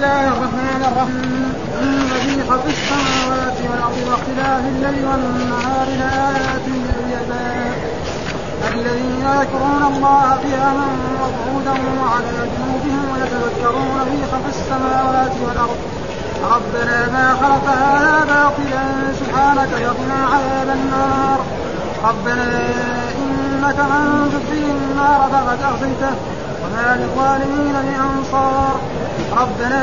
الله الرحمن الرحيم. إن في خلق السماوات والأرض واختلاف الليل والنهار لآيات للعباد الذين يذكرون الله قياما وقعودا وعلى جنوبهم ويتذكرون في خلق السماوات والأرض. ربنا ما خلق هذا باطلا. سبحانك فقنا عذاب النار. ربنا إنك من تدخل النار فقد أخزيته. وما للظالمين من أنصار. ربنا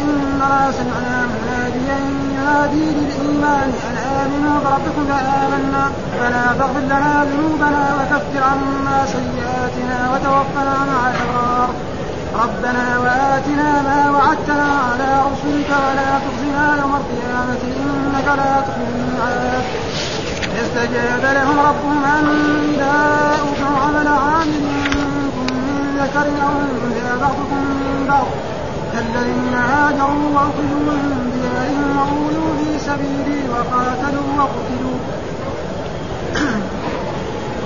إننا سمعنا مناديا ينادي للإيمان أن آمنوا بربكم فآمنا فلا تغفر لنا ذنوبنا وكفر عنا سيئاتنا وتوفنا مع الأبرار. ربنا وآتنا ما وعدتنا على رسلك ولا تخزنا يوم القيامة إنك لا تخزي الميعاد. استجاب لهم ربهم أن لا عمل عامل منكم من ذكر أو أنثى بعضكم من بعض. كالذين هاجروا وأخذوا من ديارهم وأولوا في سبيلي وقاتلوا وقتلوا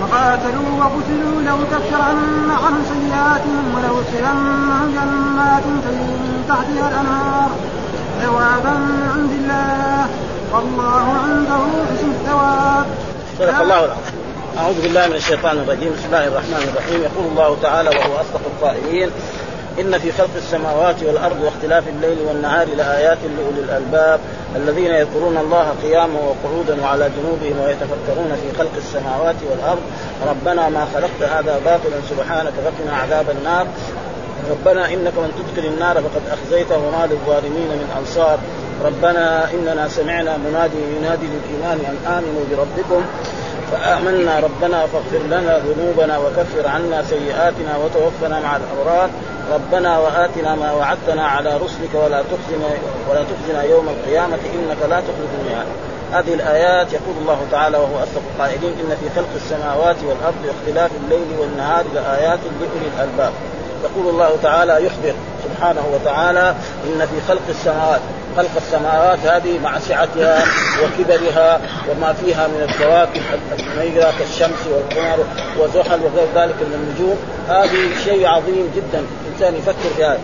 وقاتلوا وقتلوا لو كفرن عنهم سيئاتهم ولو ادخلنهم جنات تجري من تحتها الانهار ثوابا من عند الله والله عنده حسن الثواب. صدق الله العظيم. أعوذ بالله من الشيطان الرجيم، بسم الله الرحمن الرحيم، يقول الله تعالى وهو أصدق القائلين: إن في خلق السماوات والأرض واختلاف الليل والنهار لآيات لأولي الألباب الذين يذكرون الله قياما وقعودا وعلى جنوبهم ويتفكرون في خلق السماوات والأرض. ربنا ما خلقت هذا باطلا سبحانك فقنا عذاب النار. ربنا إنك من تدخل النار فقد أخزيته وما للظالمين من أنصار. ربنا إننا سمعنا منادي ينادي للإيمان أن آمنوا بربكم فآمنا ربنا فاغفر لنا ذنوبنا وكفر عنا سيئاتنا وتوفنا مع الأبرار. ربنا وآتنا ما وعدتنا على رسلك ولا تخزنا ولا تخزنا يوم القيامة إنك لا تخلف الميعاد. هذه الآيات يقول الله تعالى وهو أصدق القائلين إن في خلق السماوات والأرض واختلاف الليل والنهار لآيات لأولي الألباب. يقول الله تعالى يخبر سبحانه وتعالى إن في خلق السماوات خلق السماوات هذه مع سعتها وكبرها وما فيها من الكواكب الميرة كالشمس والقمر وزحل وغير ذلك من النجوم. هذه شيء عظيم جدا الإنسان يفكر في هذا.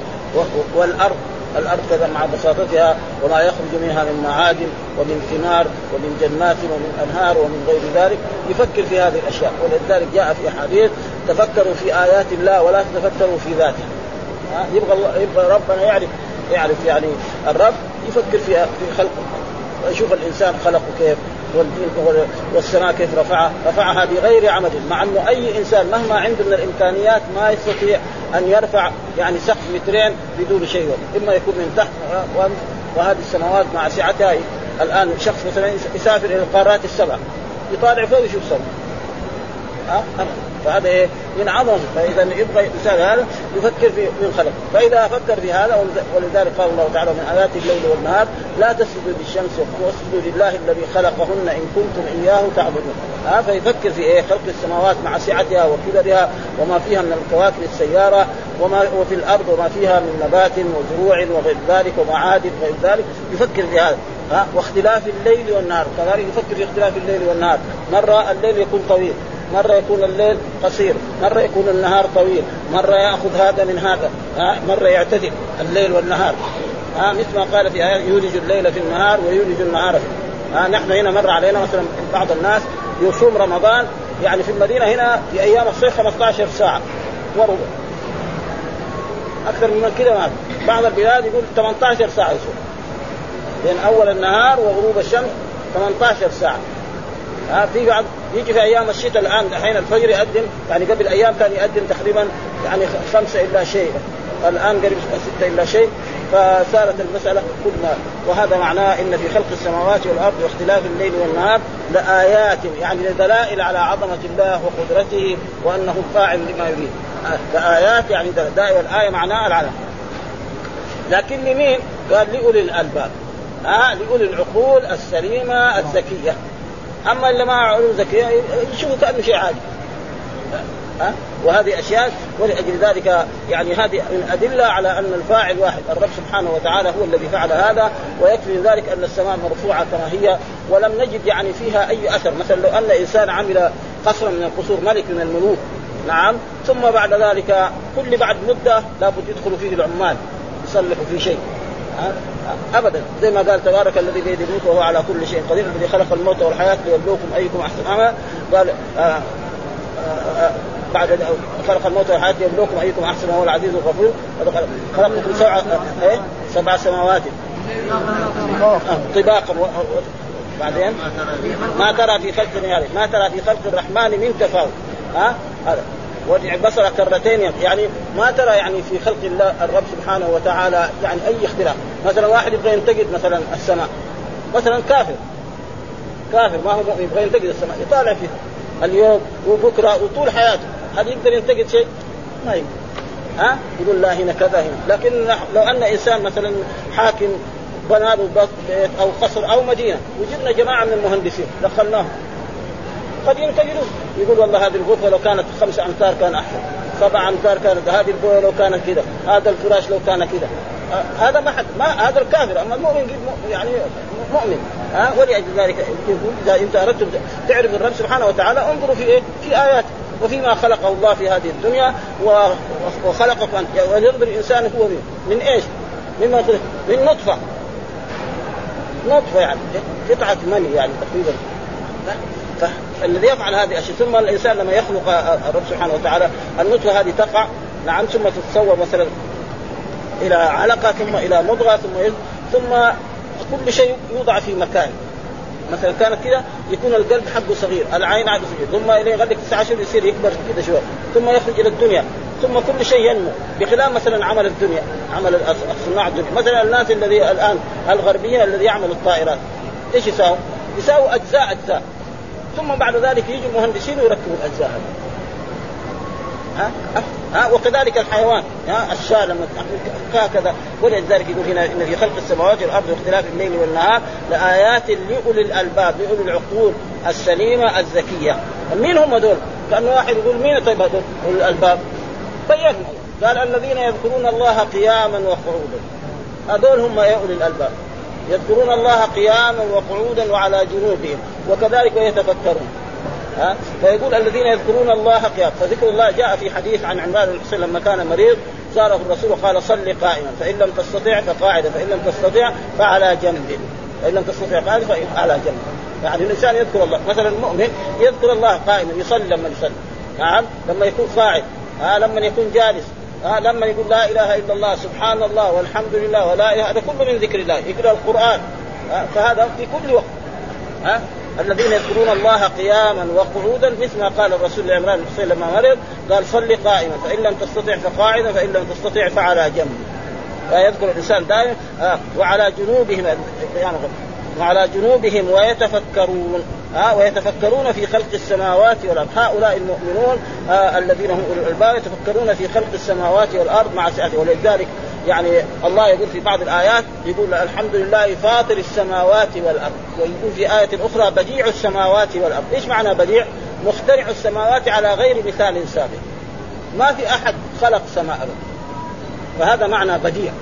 والأرض الأرض كذا مع بساطتها وما يخرج منها من معادن ومن ثمار ومن جنات ومن أنهار ومن غير ذلك. يفكر في هذه الأشياء. ولذلك جاء في أحاديث تفكروا في آيات الله ولا تتفكروا في ذاته. يبغى الله يبغى ربنا يعرف يعرف يعني الرب يفكر في في خلقه ويشوف الإنسان خلقه كيف والسماء كيف رفعها رفعها بغير عمد مع إنه أي إنسان مهما عنده من الإمكانيات ما يستطيع أن يرفع يعني سقف مترين بدون شيء إما يكون من تحت وهذه السماوات مع سعتها الآن شخص مثلا يسافر إلى القارات السبع يطالع فوق يشوف سماء ها؟ فهذا إيه؟ من عظمه فإذا يبغى الإنسان هذا يفكر في في الخلق. فإذا فكر في هذا ولذلك قال الله تعالى من آيات الليل والنهار لا تسجدوا للشمس واسجدوا لله الذي خلقهن إن كنتم إياه تعبدون. ها فيفكر في إيه؟ خلق السماوات مع سعتها وكبرها وما فيها من الكواكب السيارة وما وفي الأرض وما فيها من نبات وزروع وغير ذلك ومعادن وغير ذلك. يفكر في هذا. ها واختلاف الليل والنهار. كذلك يفكر في اختلاف الليل والنهار. مرة الليل يكون طويل. مرة يكون الليل قصير مرة يكون النهار طويل مرة يأخذ هذا من هذا مرة يعتدل الليل والنهار. ها مثل ما قال في آية يولج الليل في النهار ويولج النهار. في ها نحن هنا مر علينا مثلا بعض الناس يصوم رمضان يعني في المدينة هنا في أيام الصيف 15 ساعة وربع. أكثر من كذا ما بعض البلاد يقول 18 ساعة يصوم. بين أول النهار وغروب الشمس 18 ساعة. ها في بعض يجي في أيام الشتاء الآن الحين الفجر يقدم يعني قبل أيام كان يقدم تقريبا يعني خمسة إلا شيء. الآن قريب ستة إلا شيء. فصارت المسألة كل ما وهذا معناه إن في خلق السماوات والأرض واختلاف الليل والنهار لآيات يعني دلائل على عظمة الله وقدرته وأنه فاعل لما يريد. لآيات يعني دائما الآية معناها العلم. لكن لمين؟ قال لأولي الألباب. ها لأولي العقول السليمة الذكية أما اللي ما علوم ذكيه يشوفوا كأنه شيء عادي. ها؟ وهذه أشياء ولأجل ذلك يعني هذه من ادله على أن الفاعل واحد الرب سبحانه وتعالى هو الذي فعل هذا ويكفي ذلك أن السماء مرفوعة كما هي ولم نجد يعني فيها أي أثر. مثلا لو أن إنسان عمل قصرا من القصور ملك من الملوك نعم ثم بعد ذلك كل بعد مدة لابد يدخل فيه العمال يصلحوا فيه شيء. ابدا. زي ما قال تبارك الذي بيده الملك وهو على كل شيء قدير الذي خلق الموت والحياة ليبلوكم أيكم أحسن. عملا قال آه، آآ آه، بعد خلق الموت والحياة ليبلوكم أيكم أحسن وهو العزيز الغفور. خلق لكم سبع إيه؟ سبع سماوات. طباقا. بعدين؟ ما ترى في خلق ما ترى في خلق الرحمن من تفاوت. ها هذا. وارجع البصر كرتين يعني ما ترى يعني في خلق الله الرب سبحانه وتعالى يعني أي اختلاف. مثلا واحد يبغى ينتقد مثلا السماء. مثلا كافر. كافر ما هو يبغى ينتقد السماء. يطالع فيها. اليوم وبكرة وطول حياته. هل يقدر ينتقد شيء؟ ما يقدر. ها؟ يقول لا هنا كذا هنا. لكن لو أن إنسان مثلا حاكم بنى له بيت أو قصر أو مدينة وجبنا جماعة من المهندسين دخلناهم. قد ينتقدون. يقول والله هذه الغرفه لو كانت خمس أمتار كان احسن سبع أمتار كانت هذه البويه لو كانت كذا هذا الفراش لو كان كذا. آه هذا ما حد ما هذا الكافر أما المؤمن يعني مؤمن. ها آه ولأجل ذلك اذا انت اردت تعرف الرب سبحانه وتعالى انظروا في إيه؟ في آيات وفيما خلقه الله في هذه الدنيا وخلقكم انت ولينظر الإنسان هو من, من إيش؟ مما من نطفة. نطفة يعني قطعة مني يعني تقريبا. فالذي يفعل هذه الأشياء ثم الإنسان لما يخلق الرب سبحانه وتعالى النطفة هذه تقع نعم ثم تتصور مثلا إلى علقة ثم إلى مضغة ثم ثم كل شيء يوضع في مكانه مثلا كانت كذا يكون القلب حقه صغير، العين حقه صغير، ثم إلى يغلق تسعة اشهر يصير يكبر كذا شوية، ثم يخرج إلى الدنيا، ثم كل شيء ينمو، بخلاف مثلا عمل الدنيا، عمل صناع الدنيا، مثلا الناس الذي الآن الغربيين الذي يعملوا الطائرات، إيش يساووا؟ يساووا أجزاء أجزاء، ثم بعد ذلك يجي المهندسين ويركبوا الأجزاء هذه. ها؟ ها؟ وكذلك الحيوان. ها؟ الشاة لما هكذا. ولذلك يقول هنا إن في خلق السماوات والأرض واختلاف الليل والنهار لآيات لأولي الألباب لأولي العقول السليمة الذكيه مين هم دول؟ كأن واحد يقول مين طيب هذول؟ الألباب؟ بينهم قال الذين يذكرون الله قياما وقعودا. هذول هم أولي الألباب. يذكرون الله قياما وقعودا وعلى جنوبهم وكذلك ويتفكرون ها؟ فيقول الذين يذكرون الله قياما. فذكر الله جاء في حديث عن عمران بن حسين لما كان مريض زاره الرسول وقال صل قائما فإن لم تستطع فقاعدا فإن لم تستطع فعلى جنب فإن لم تستطع قائدا فعلى جنب. يعني الإنسان يذكر الله مثلا المؤمن يذكر الله قائما يصلي لما يصلي نعم لما يكون قاعد ها لما يكون جالس ها لما يقول لا إله إلا الله سبحان الله والحمد لله ولا إله هذا كله من ذكر الله يقرأ القرآن ها فهذا في كل وقت ها. الذين يذكرون الله قياما وقعودا مثل ما قال الرسول لعمران بن حسين لما مرض قال صل قائما فإن لم تستطع فقاعدا فإن لم تستطع فعلى جنب. فيذكر الإنسان دائما آه وعلى جنوبهم يعني وعلى جنوبهم ويتفكرون. ها ويتفكرون في خلق السماوات والأرض. هؤلاء المؤمنون الذين هم أولو الألباب يتفكرون في خلق السماوات والأرض مع سعته. ولذلك يعني الله يقول في بعض الآيات يقول الحمد لله فاطر السماوات والأرض. ويقول في آية أخرى بديع السماوات والأرض. إيش معنى بديع؟ مخترع السماوات على غير مثال سابق. ما في أحد خلق سماء. فهذا معنى بديع.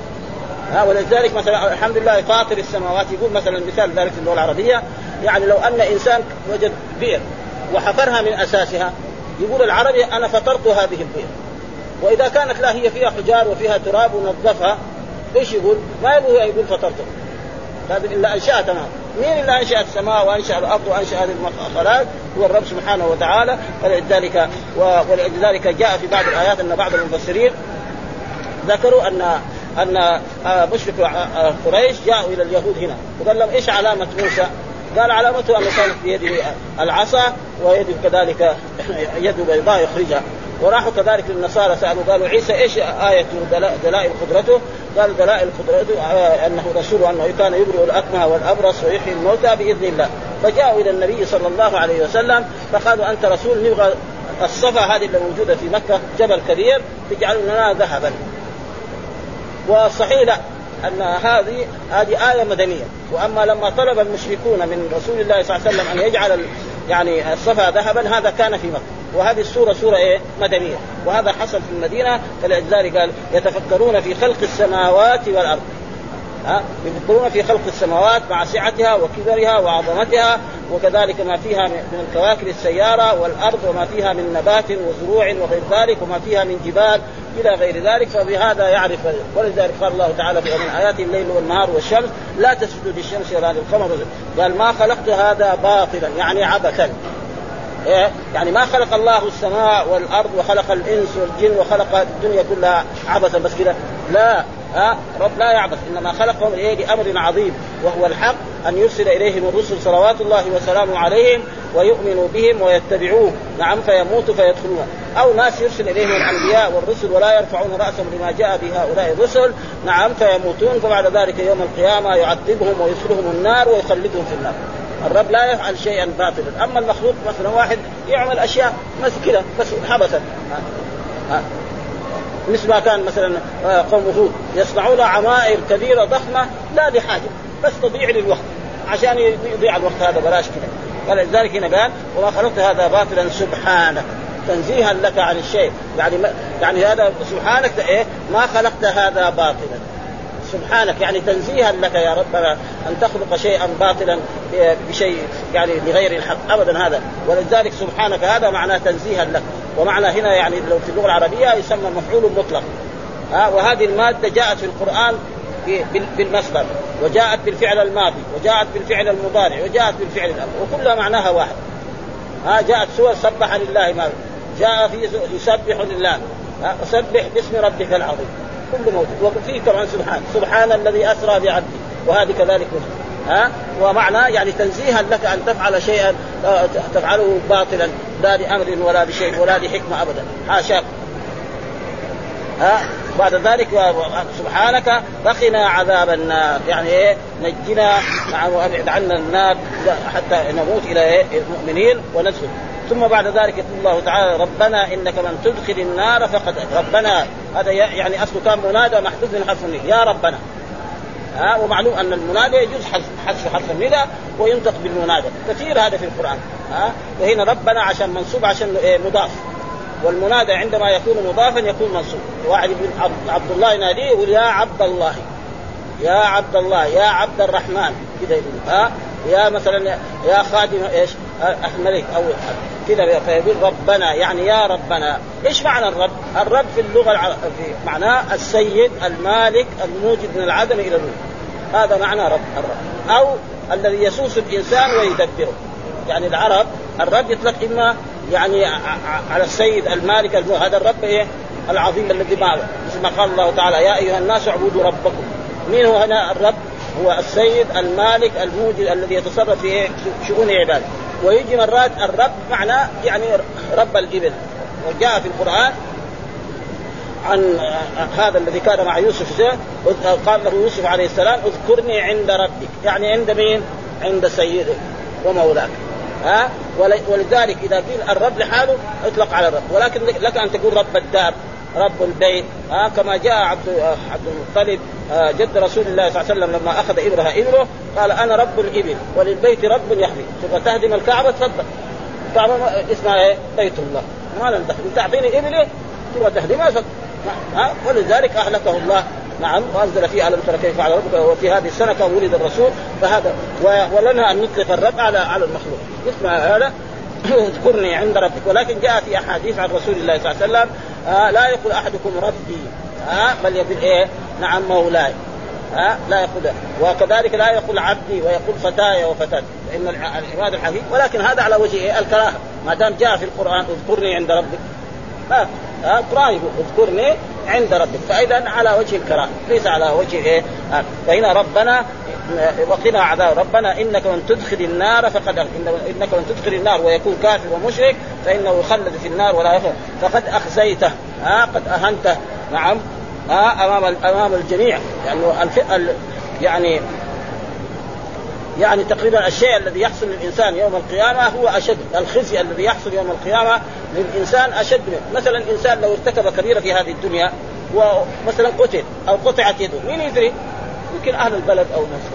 ها ولذلك مثلا الحمد لله فاطر السماوات يقول مثلا مثال ذلك في اللغة العربية يعني لو أن إنسان وجد بئر وحفرها من أساسها يقول العربي أنا فطرت هذه البئر وإذا كانت لا هي فيها حجار وفيها تراب ونظفها إيش يقول؟ ما يقول يقول فطرته هذا إلا أنشأها تمام. مين اللي انشا السماء وأنشأ الأرض وأنشأ هذه الخلائق هو الرب سبحانه وتعالى. فلذلك ولذلك جاء في بعض الآيات أن بعض المفسرين ذكروا أن أن آه، مشرك آه، قريش جاءوا إلى اليهود هنا وقال لهم إيش علامة موسى؟ قال علامته أنه كانت في يده العصا ويده كذلك يده بيضاء يخرجها وراحوا كذلك للنصارى سألوا قالوا عيسى إيش آية دلائل قدرته؟ قال دلائل قدرته آه، أنه رسول أنه كان يبرئ الأكمه والأبرص ويحيي الموتى بإذن الله فجاءوا إلى النبي صلى الله عليه وسلم فقالوا أنت رسول نبغى الصفا هذه اللي موجودة في مكة جبل كبير تجعل لنا ذهبا والصحيح لا أن هذه هذه آية مدنية. وأما لما طلب المشركون من رسول الله صلى الله عليه وسلم أن يجعل يعني الصفا ذهبا هذا كان في مكة. وهذه السورة سورة إيه؟ مدنية. وهذا حصل في المدينة فلذلك قال يتفكرون في خلق السماوات والأرض. ها يفكرون في خلق السماوات مع سعتها وكبرها وعظمتها وكذلك ما فيها من الكواكب السيارة والأرض وما فيها من نبات وزروع وغير ذلك وما فيها من جبال إلى غير ذلك. فبهذا يعرف ولذلك قال الله تعالى في من اياته الليل والنهار والشمس لا تسجدوا للشمس ولا للقمر. قال ما خلقت هذا باطلا. يعني عبثا. إيه؟ يعني ما خلق الله السماء والأرض وخلق الإنس والجن وخلق الدنيا كلها عبثا بس كذا لا ها؟ رب لا يعبث. إنما خلقهم إيه لأمر عظيم وهو الحق أن يرسل إليهم الرسل صلوات الله وسلامه عليهم ويؤمنوا بهم ويتبعوه. نعم فيموتوا فيدخلون. أو ناس يرسل إليهم الأنبياء والرسل ولا يرفعون رأسهم لما جاء به هؤلاء الرسل. نعم فيموتون. فبعد ذلك يوم القيامة يعذبهم ويدخلهم النار ويخلدهم في النار. الرب لا يفعل شيئا باطلا. أما المخلوق مثلا واحد يعمل أشياء بس كذا بس حبسا مثل ما كان مثلا آه، قوم هود يصنعون عمائر كبيرة ضخمة لا لحاجة بس تضيع للوقت عشان يضيع الوقت هذا بلاش كذا فلذلك هنا قال وما خلقت هذا باطلا سبحانك. تنزيها لك عن الشيء. يعني يعني هذا سبحانك إيه؟ ما خلقت هذا باطلا. سبحانك يعني تنزيها لك يا ربنا أن تخلق شيئا باطلا بشيء يعني بغير الحق ابدا هذا. ولذلك سبحانك هذا معناه تنزيها لك. ومعنى هنا يعني لو في اللغة العربية يسمى مفعول مطلق. ها وهذه المادة جاءت في القرآن بالمصدر وجاءت بالفعل الماضي وجاءت بالفعل المضارع وجاءت بالفعل الأمر وكلها معناها واحد. ها جاءت سورة سبح لله ما جاء في يسبح لله. سبح باسم ربك العظيم. كله موجود وفي طبعا سبحان سبحان الذي أسرى بعبده وهذه كذلك موجود ها؟ ومعنى يعني تنزيها لك أن تفعل شيئا آه، تفعله باطلا. لا لأمر ولا لشيء ولا لحكمة ابدا. حاشاك ها؟ بعد ذلك سبحانك فقنا عذاب النار. يعني إيه؟ نجنا نعم وأبعد عنا النار حتى نموت إلى إيه؟ المؤمنين وندخل ثم بعد ذلك يقول الله تعالى ربنا إنك من تدخل النار فقد ربنا هذا يعني اصله كان منادى محذوف من حرف يا ربنا. ها ومعلوم أن المنادى يجوز حذف حرف النداء وينطق بالمنادى. كثير هذا في القرآن. ها وهنا ربنا عشان منصوب عشان إيه مضاف. والمنادى عندما يكون مضافا يكون منصوب. واحد يقول عبد الله يناديه يقول يا عبد الله يا عبد الله يا عبد الرحمن. كذا يقول. ها يا مثلا يا خادم إيش الملك أو كذا فيقول ربنا يعني يا ربنا إيش معنى الرب؟ الرب في اللغة الع... في معناه السيد المالك الموجد من العدم إلى الوجود هذا معنى رب الرب أو الذي يسوس الإنسان ويدبره يعني العرب الرب يطلق إما يعني على السيد المالك. هذا الرب إيه العظيم الذي ما مثل ما قال الله تعالى يا أيها الناس اعبدوا ربكم مين هو هنا الرب؟ هو السيد المالك الموجد الذي يتصرف في شؤون عباده ويجي مرات الرب معنى يعني رب الإبل. وجاء في القرآن عن هذا الذي كان مع يوسف قال له يوسف عليه السلام اذكرني عند ربك. يعني عند مين؟ عند سيدك ومولاك. ها؟ ولذلك إذا قيل الرب لحاله اطلق على الرب. ولكن لك أن تقول رب الدار رب البيت. ها؟ كما جاء عبد عبد المطلب جد رسول الله صلى الله عليه وسلم لما أخذ ابرها إبره قال أنا رب الإبل وللبيت رب يحمي. تبغى تهدم الكعبة تفضل. الكعبة اسمها إيه؟ بيت الله. ما لم تعطيني ابلي تبغى تهدمها ها؟ ولذلك أهلكه الله. نعم وأنزل فيه ألم ترى كيف فعل ربك؟ وفي هذه السنة كان ولد الرسول فهذا ولنا أن نطلق الرب على على المخلوق. اسمع هذا. اذكرني عند ربك. ولكن جاء في أحاديث عن رسول الله صلى الله عليه وسلم آه لا يقول أحدكم ربي آه بل يقول إيه؟ نعم مولاي. ها لا يقول. وكذلك لا يقول عبدي ويقول فتاي وفتاة. فإن العباد الحقيقي ولكن هذا على وجه إيه؟ الكراهه ما دام جاء في القرآن اذكرني عند ربك. ها اذكرني عند ربك. فإذا على وجه الكراهه ليس على وجه إيه؟ فهنا ربنا وقنا عذاب ربنا إنك من تدخل النار فقد إنك من تدخل النار ويكون كافر ومشرك فإنه يخلد في النار ولا يخلد. فقد أخزيته ها قد أهنته. نعم ها أمام أمام الجميع. لأنه الف... يعني يعني تقريبا الشيء الذي يحصل للإنسان يوم القيامة هو أشد الخزي الذي يحصل يوم القيامة للإنسان أشد منه مثلا الانسان لو ارتكب كبيرة في هذه الدنيا ومثلا قتل أو قطعت يده مين يدري؟ يمكن أهل البلد أو نفسه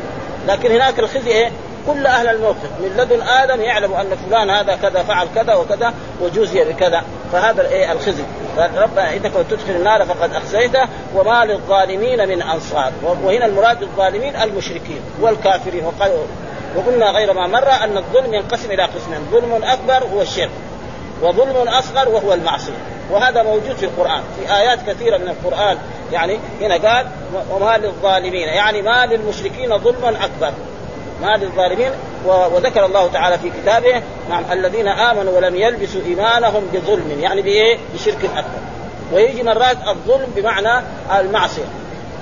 لكن هناك الخزي إيه؟ كل أهل الموقف من لدن آدم يعلم أن فلان هذا كذا فعل كذا وكذا وجوزي بكذا فهذا إيه الخزي. ربنا إنك تدخل النار فقد أخزيته وما للظالمين من أنصار. وهنا المراد بالظالمين المشركين والكافرين. وقلنا غير ما مر أن الظلم ينقسم إلى قسمين. ظلم أكبر هو الشرك وظلم أصغر وهو المعصية. وهذا موجود في القرآن في آيات كثيرة من القرآن. يعني هنا قال وما للظالمين. يعني ما للمشركين ظلما أكبر. ما للظالمين وذكر الله تعالى في كتابه نعم الذين آمنوا ولم يلبسوا إيمانهم بظلم يعني بإيه؟ بشرك أكبر ويجي مرات الظلم بمعنى المعصية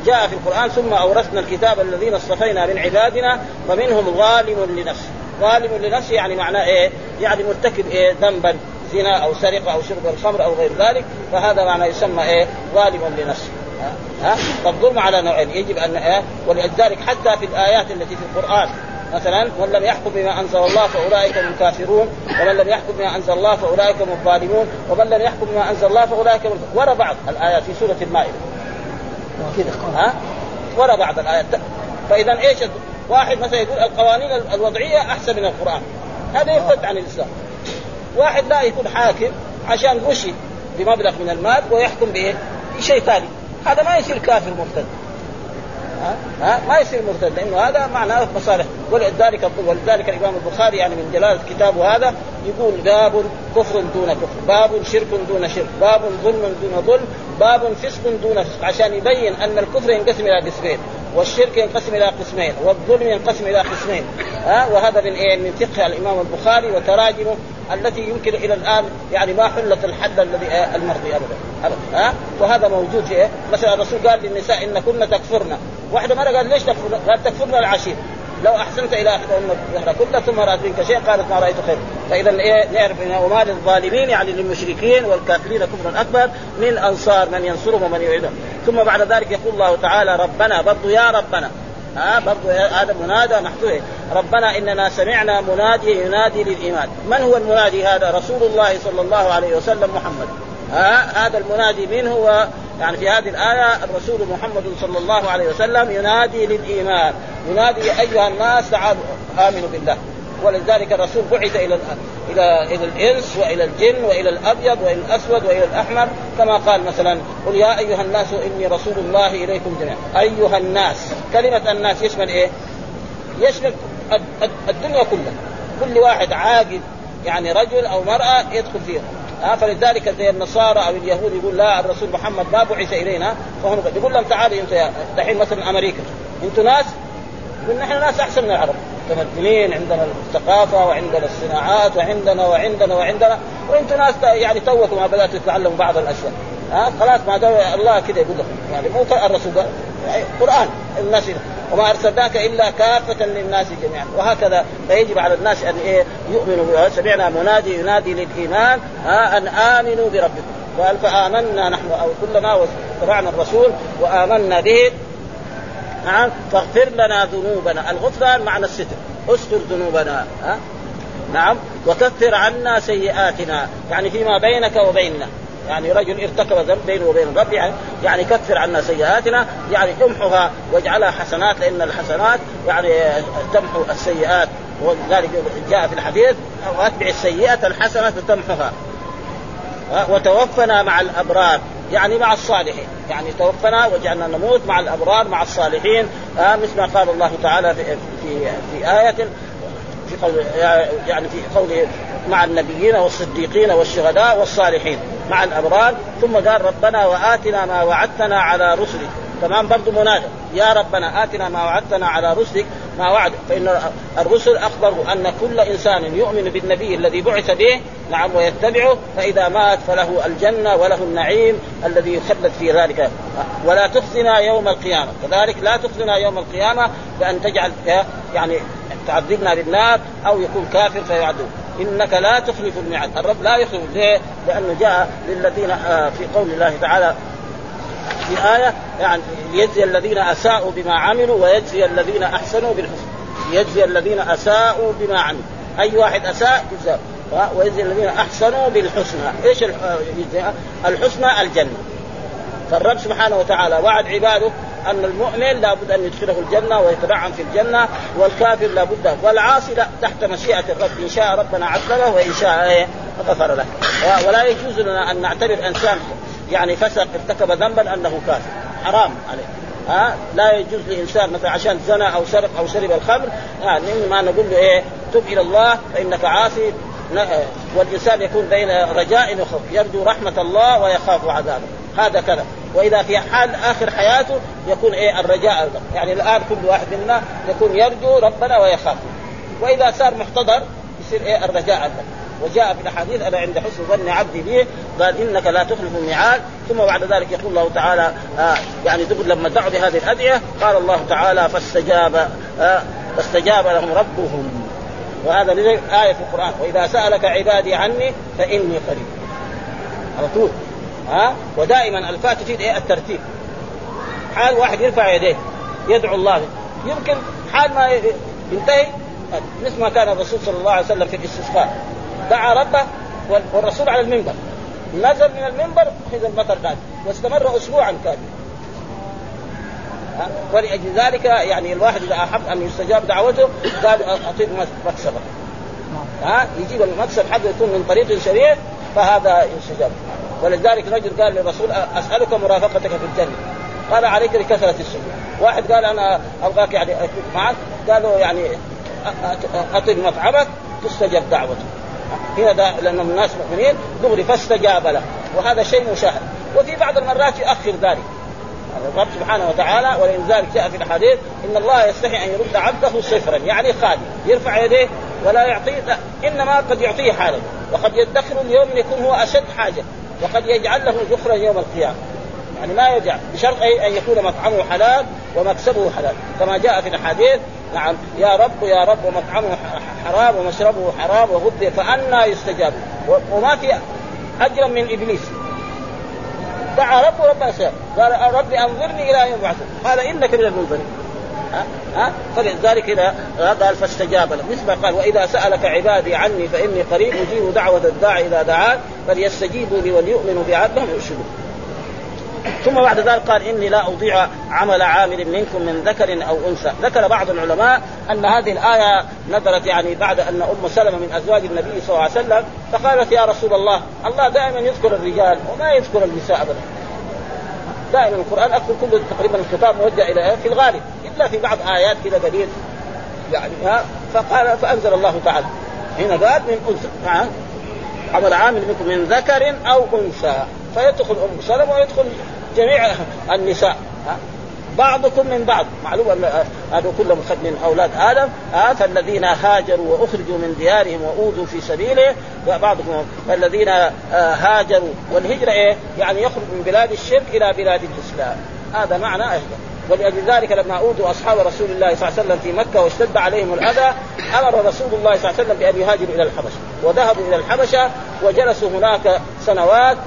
جاء في القرآن ثم أورثنا الكتاب الذين اصطفينا من عبادنا فمنهم ظالم لنفسه ظالم لنفسه يعني معناه إيه؟ يعني مرتكب إيه؟ ذنبا زنا أو سرقة أو شرب الخمر أو غير ذلك فهذا معنى يسمى إيه؟ ظالم لنفسه ها؟ فالظلم على نوعين. يجب ان إيه؟ ولذلك حتى في الآيات التي في القرآن مثلا من لم يحكم بما أنزل الله فأولئك هم الكافرون ومن لم يحكم بما أنزل الله فأولئك هم الظالمون ومن لم يحكم بما أنزل الله فأولئك هم ورا بعض الآيات في سورة المائدة. كذا ها؟ ورا بعض الآيات. فاذا إيش؟ واحد مثلا يقول القوانين الوضعية أحسن من القرآن. هذا يرتد عن الإسلام. واحد لا يكون حاكم عشان غشي بمبلغ من المال ويحكم بإيه؟ بشيء ثاني. هذا ما يصير كافر مرتد. ها, ها؟ ما يصير مرتد لأنه هذا معناه مصالح. ولذلك ولذلك الإمام البخاري يعني من جلالة كتابه هذا يقول باب كفر دون كفر باب شرك دون شرك باب ظلم دون ظلم باب فسق دون فسق عشان يبين أن الكفر ينقسم إلى قسمين. والشرك ينقسم إلى قسمين والظلم ينقسم إلى قسمين ها؟ وهذا من إيه؟ من فقه الإمام البخاري وتراجمه التي يمكن إلى الآن يعني ما حلت الحد الذي المرضي ابدا ها؟ وهذا موجود في إيه؟ مثلا الرسول قال للنساء ان كن تكفرن. واحدة مرة قال ليش تكفرن؟ قال تكفرن العشير. لو أحسنت إلى احدهن الدهر كله ثم رأت منك شيء قالت ما رأيت خير. فاذا إيه نعرف إن وما للظالمين يعني للمشركين والكافرين كفرا أكبر من أنصار من ينصرهم ومن يعيدهم. ثم بعد ذلك يقول الله تعالى ربنا برضو يا ربنا. ها برضو هذا منادى محذوف ربنا إننا سمعنا منادي ينادي للإيمان. من هو المنادي هذا؟ رسول الله صلى الله عليه وسلم محمد. ها هذا المنادي منه هو؟ يعني في هذه الآية الرسول محمد صلى الله عليه وسلم ينادي للإيمان. ينادي أيها الناس تعالوا آمنوا بالله. ولذلك الرسول بعث إلى إلى إلى الإنس وإلى الجن وإلى الأبيض وإلى الأسود وإلى الأحمر كما قال مثلا قل يا أيها الناس إني رسول الله إليكم جميعا. أيها الناس. كلمة الناس يشمل إيه؟ يشمل الدنيا كلها. كل واحد عاقل يعني رجل أو مرأة يدخل فيها. ها فلذلك زي النصارى أو اليهود يقول لا الرسول محمد ما بعث إلينا. فهم يقول لهم تعالوا أنتم دحين مثلا أمريكا. أنتم ناس؟ يقول نحن ناس أحسن من العرب. متمدنين عندنا الثقافة وعندنا الصناعات وعندنا وعندنا وعندنا. وأنتم ناس يعني توكم ما بداتوا تتعلموا بعض الأشياء. ها؟ خلاص ما دام الله كذا يقول لكم. يعني مو الرسول قرآن الناس وما أرسلناك إلا كافة للناس جميعا. وهكذا فيجب على الناس أن إيه يؤمنوا سمعنا منادي ينادي للإيمان أن آمنوا بربكم. قال فآمنا نحن أو كلنا واتبعنا الرسول وآمنا به. نعم فاغفر لنا ذنوبنا. الغفران معنى الستر. استر ذنوبنا ها. نعم وكفر عنا سيئاتنا. يعني فيما بينك وبيننا. يعني رجل ارتكب ذنب بينه وبين الرب يعني, يعني كفر عنا سيئاتنا يعني تمحها واجعلها حسنات لأن الحسنات يعني تمحو السيئات. وذلك جاء في الحديث وأتبع السيئة الحسنة تمحها وتوفنا مع الأبرار يعني مع الصالحين. يعني توفنا وجعلنا نموت مع الأبرار مع الصالحين. آه مثل ما قال الله تعالى في في, في آية في قول يعني في قوله مع النبيين والصديقين والشهداء والصالحين مع الأبرار ثم قال ربنا وآتنا ما وعدتنا على رسلك. تمام؟ برضو منادى يا ربنا آتنا ما وعدتنا على رسلك. ما وعد فإن الرسل أخبروا أن كل إنسان يؤمن بالنبي الذي بعث به نعم ويتبعه فإذا مات فله الجنة وله النعيم الذي يخلد في ذلك. ولا تخزنا يوم القيامة. كذلك لا تخزنا يوم القيامة بأن تجعل يعني تعذبنا بالنار أو يكون كافر فيعذب. إنك لا تخلف الميعاد، الرب لا يخلف ليه؟ لأنه جاء للذين آه، في قول الله تعالى في آية يعني ليجزي الذين أساءوا بما عملوا ويجزي الذين أحسنوا بالحسنى. يجزي الذين أساءوا بما عملوا. أي واحد أساء يجزى ويجزي الذين أحسنوا بالحسنى. إيش الحسنى الجنة. فالرب سبحانه وتعالى وعد عباده أن المؤمن لابد أن يدخله الجنة ويتنعم في الجنة والكافر لابد والعاصي لا تحت مشيئة الرب. إن شاء ربنا عذبه وإن شاء إيه غفر له. ولا يجوز لنا أن نعتبر إنسان يعني فسق ارتكب ذنبا أنه كافر. حرام عليه. ها؟ لا يجوز لإنسان مثلا عشان زنى أو سرق أو شرب الخمر. يعني ما نقول له إيه تب إلى الله فإنك عاصي والإنسان يكون بين رجاء وخوف. يرجو رحمة الله ويخاف عذابه. هذا كذا. وإذا في حال آخر حياته يكون إيه الرجاء يعني الآن كل واحد منا يكون يرجو ربنا ويخاف. وإذا صار محتضر يصير إيه الرجاء وجاء في الأحاديث أنا عند حسن ظن عبدي بي قال إنك لا تخلف الميعاد. ثم بعد ذلك يقول الله تعالى آه يعني دبر لما دعوا بهذه الأدعية قال الله تعالى فاستجاب آه فاستجاب لهم ربهم. وهذا آية في القرآن. وإذا سألك عبادي عني فإني قريب. على طول. ها ودائما الفاء تفيد إيه؟ الترتيب. حال واحد يرفع يديه يدعو الله. يمكن حال ما ينتهي مثل ما كان الرسول صلى الله عليه وسلم في الاستسقاء. دعا ربه والرسول على المنبر. نزل من المنبر أخذ المطر نازل واستمر اسبوعا كاملا ولأجل ذلك يعني الواحد إذا أحب أن يستجاب دعوته قال أعطيه مكسبه. ها؟ يجيب المكسب حقه يكون من طريق شريع فهذا يستجاب. ولذلك رجل قال للرسول أسألك مرافقتك في الجنة. قال عليك بكثرة السجود. واحد قال أنا أبغاك يعني معك. قالوا يعني أطل مطعمك تستجب دعوته هنا لأنهم الناس مؤمنين دغري فاستجاب له. وهذا شيء مشاهد. وفي بعض المرات يؤخر ذلك. الرب سبحانه وتعالى ولذلك جاء في الحديث إن الله يستحي أن يرد عبده صفرا يعني خالي يرفع يديه ولا يعطيه إنما قد يعطيه حالا. وقد يدخر اليوم يكون هو أشد حاجة. وقد يجعل له ذخرا يوم القيامة. يعني ما يجعل بشرط أن يكون مطعمه حلال ومكسبه حلال. كما جاء في الحديث نعم يا رب يا رب ومطعمه حرام ومشربه حرام وغذي فأنا يستجاب. وما في أجرا من إبليس. دعا ربه ربنا سير قال ربي أنظرني إلى يوم يبعثون قال إنك من المنظرين. ها؟ ها؟ فلذلك إذا قال فاستجاب له. مثل ما قال وإذا سألك عبادي عني فإني قريب أجيب دعوة الداعي إذا دعان فليستجيبوا لي وليؤمنوا بعبدهم يرشدون ثم بعد ذلك قال إني لا أضيع عمل عامل منكم من ذكر أو أنثى، ذكر بعض العلماء أن هذه الآية نزلت يعني بعد أن أم سلمة من أزواج النبي صلى الله عليه وسلم فقالت يا رسول الله الله دائما يذكر الرجال وما يذكر النساء ابدا. دائما القرآن أكثر كله تقريبا الخطاب موجه إلى في الغالب إلا في بعض آيات كذا قليل يعني ها فقال فأنزل الله تعالى. هنا قال من أنثى عمل عامل منكم من ذكر أو أنثى. فيدخل أم سلمة ويدخل جميع النساء. بعضكم من بعض. معلوم أن هذا كلهم من أولاد آدم. فالذين هاجروا وأخرجوا من ديارهم وأوذوا في سبيله. بعضكم الذين آه هاجروا. والهجرة إيه؟ يعني يخرج من بلاد الشرك إلى بلاد الإسلام. هذا معنى اهجر ولأجل ذلك لما أوذوا أصحاب رسول الله صلى الله عليه وسلم في مكة واشتد عليهم الأذى أمر رسول الله صلى الله عليه وسلم بأن يهاجروا إلى الحبشة. وذهبوا إلى الحبشة وجلسوا هناك سنوات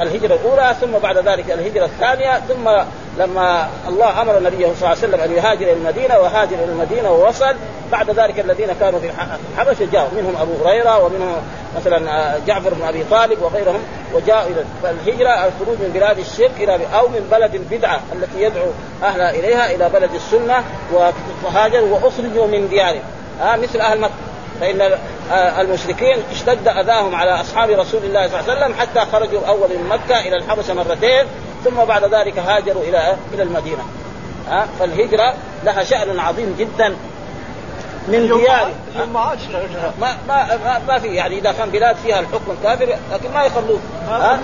الهجرة الأولى ثم بعد ذلك الهجرة الثانية ثم لما الله أمر النبي صلى الله عليه وسلم أن يهاجر إلى المدينة وهاجر إلى المدينة ووصل بعد ذلك الذين كانوا في الحبشة جاءوا منهم أبو هريرة ومنهم مثلا جعفر بن أبي طالب وغيرهم وجاءوا إلى فالهجره الخروج من بلاد الشرك إلى أو من بلد البدعه التي يدعو اهلها إليها إلى بلد السنة وهاجروا وأخرجوا من ديارهم. آه مثل أهل مكة. فإن المشركين اشتد أذاهم على أصحاب رسول الله صلى الله عليه وسلم حتى خرجوا أول من مكة إلى الحبشة مرتين ثم بعد ذلك هاجروا إلى إلى المدينة. ها فالهجرة لها شأن عظيم جدا. من ديار. ما ما ما, ما في يعني إذا كان بلاد فيها الحكم الكافر لكن ما يخلوه. ها؟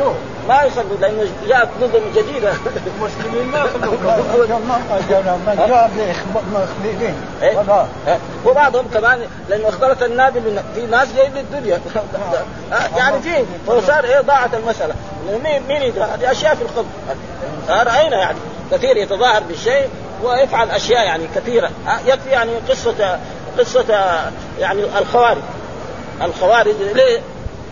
ما يخلوه لأنه جاءت نظم جديده المسلمين ما يخلوه. وبعضهم كمان لأنه اختلط النابل في ناس جايين للدنيا. يعني في وصار إيه ضاعت المسألة. مين مين هذه أشياء في الخلق رأينا يعني. كثير يتظاهر بالشيء ويفعل أشياء يعني كثيرة. يكفي يعني قصة قصة يعني الخوارج. الخوارج ليه؟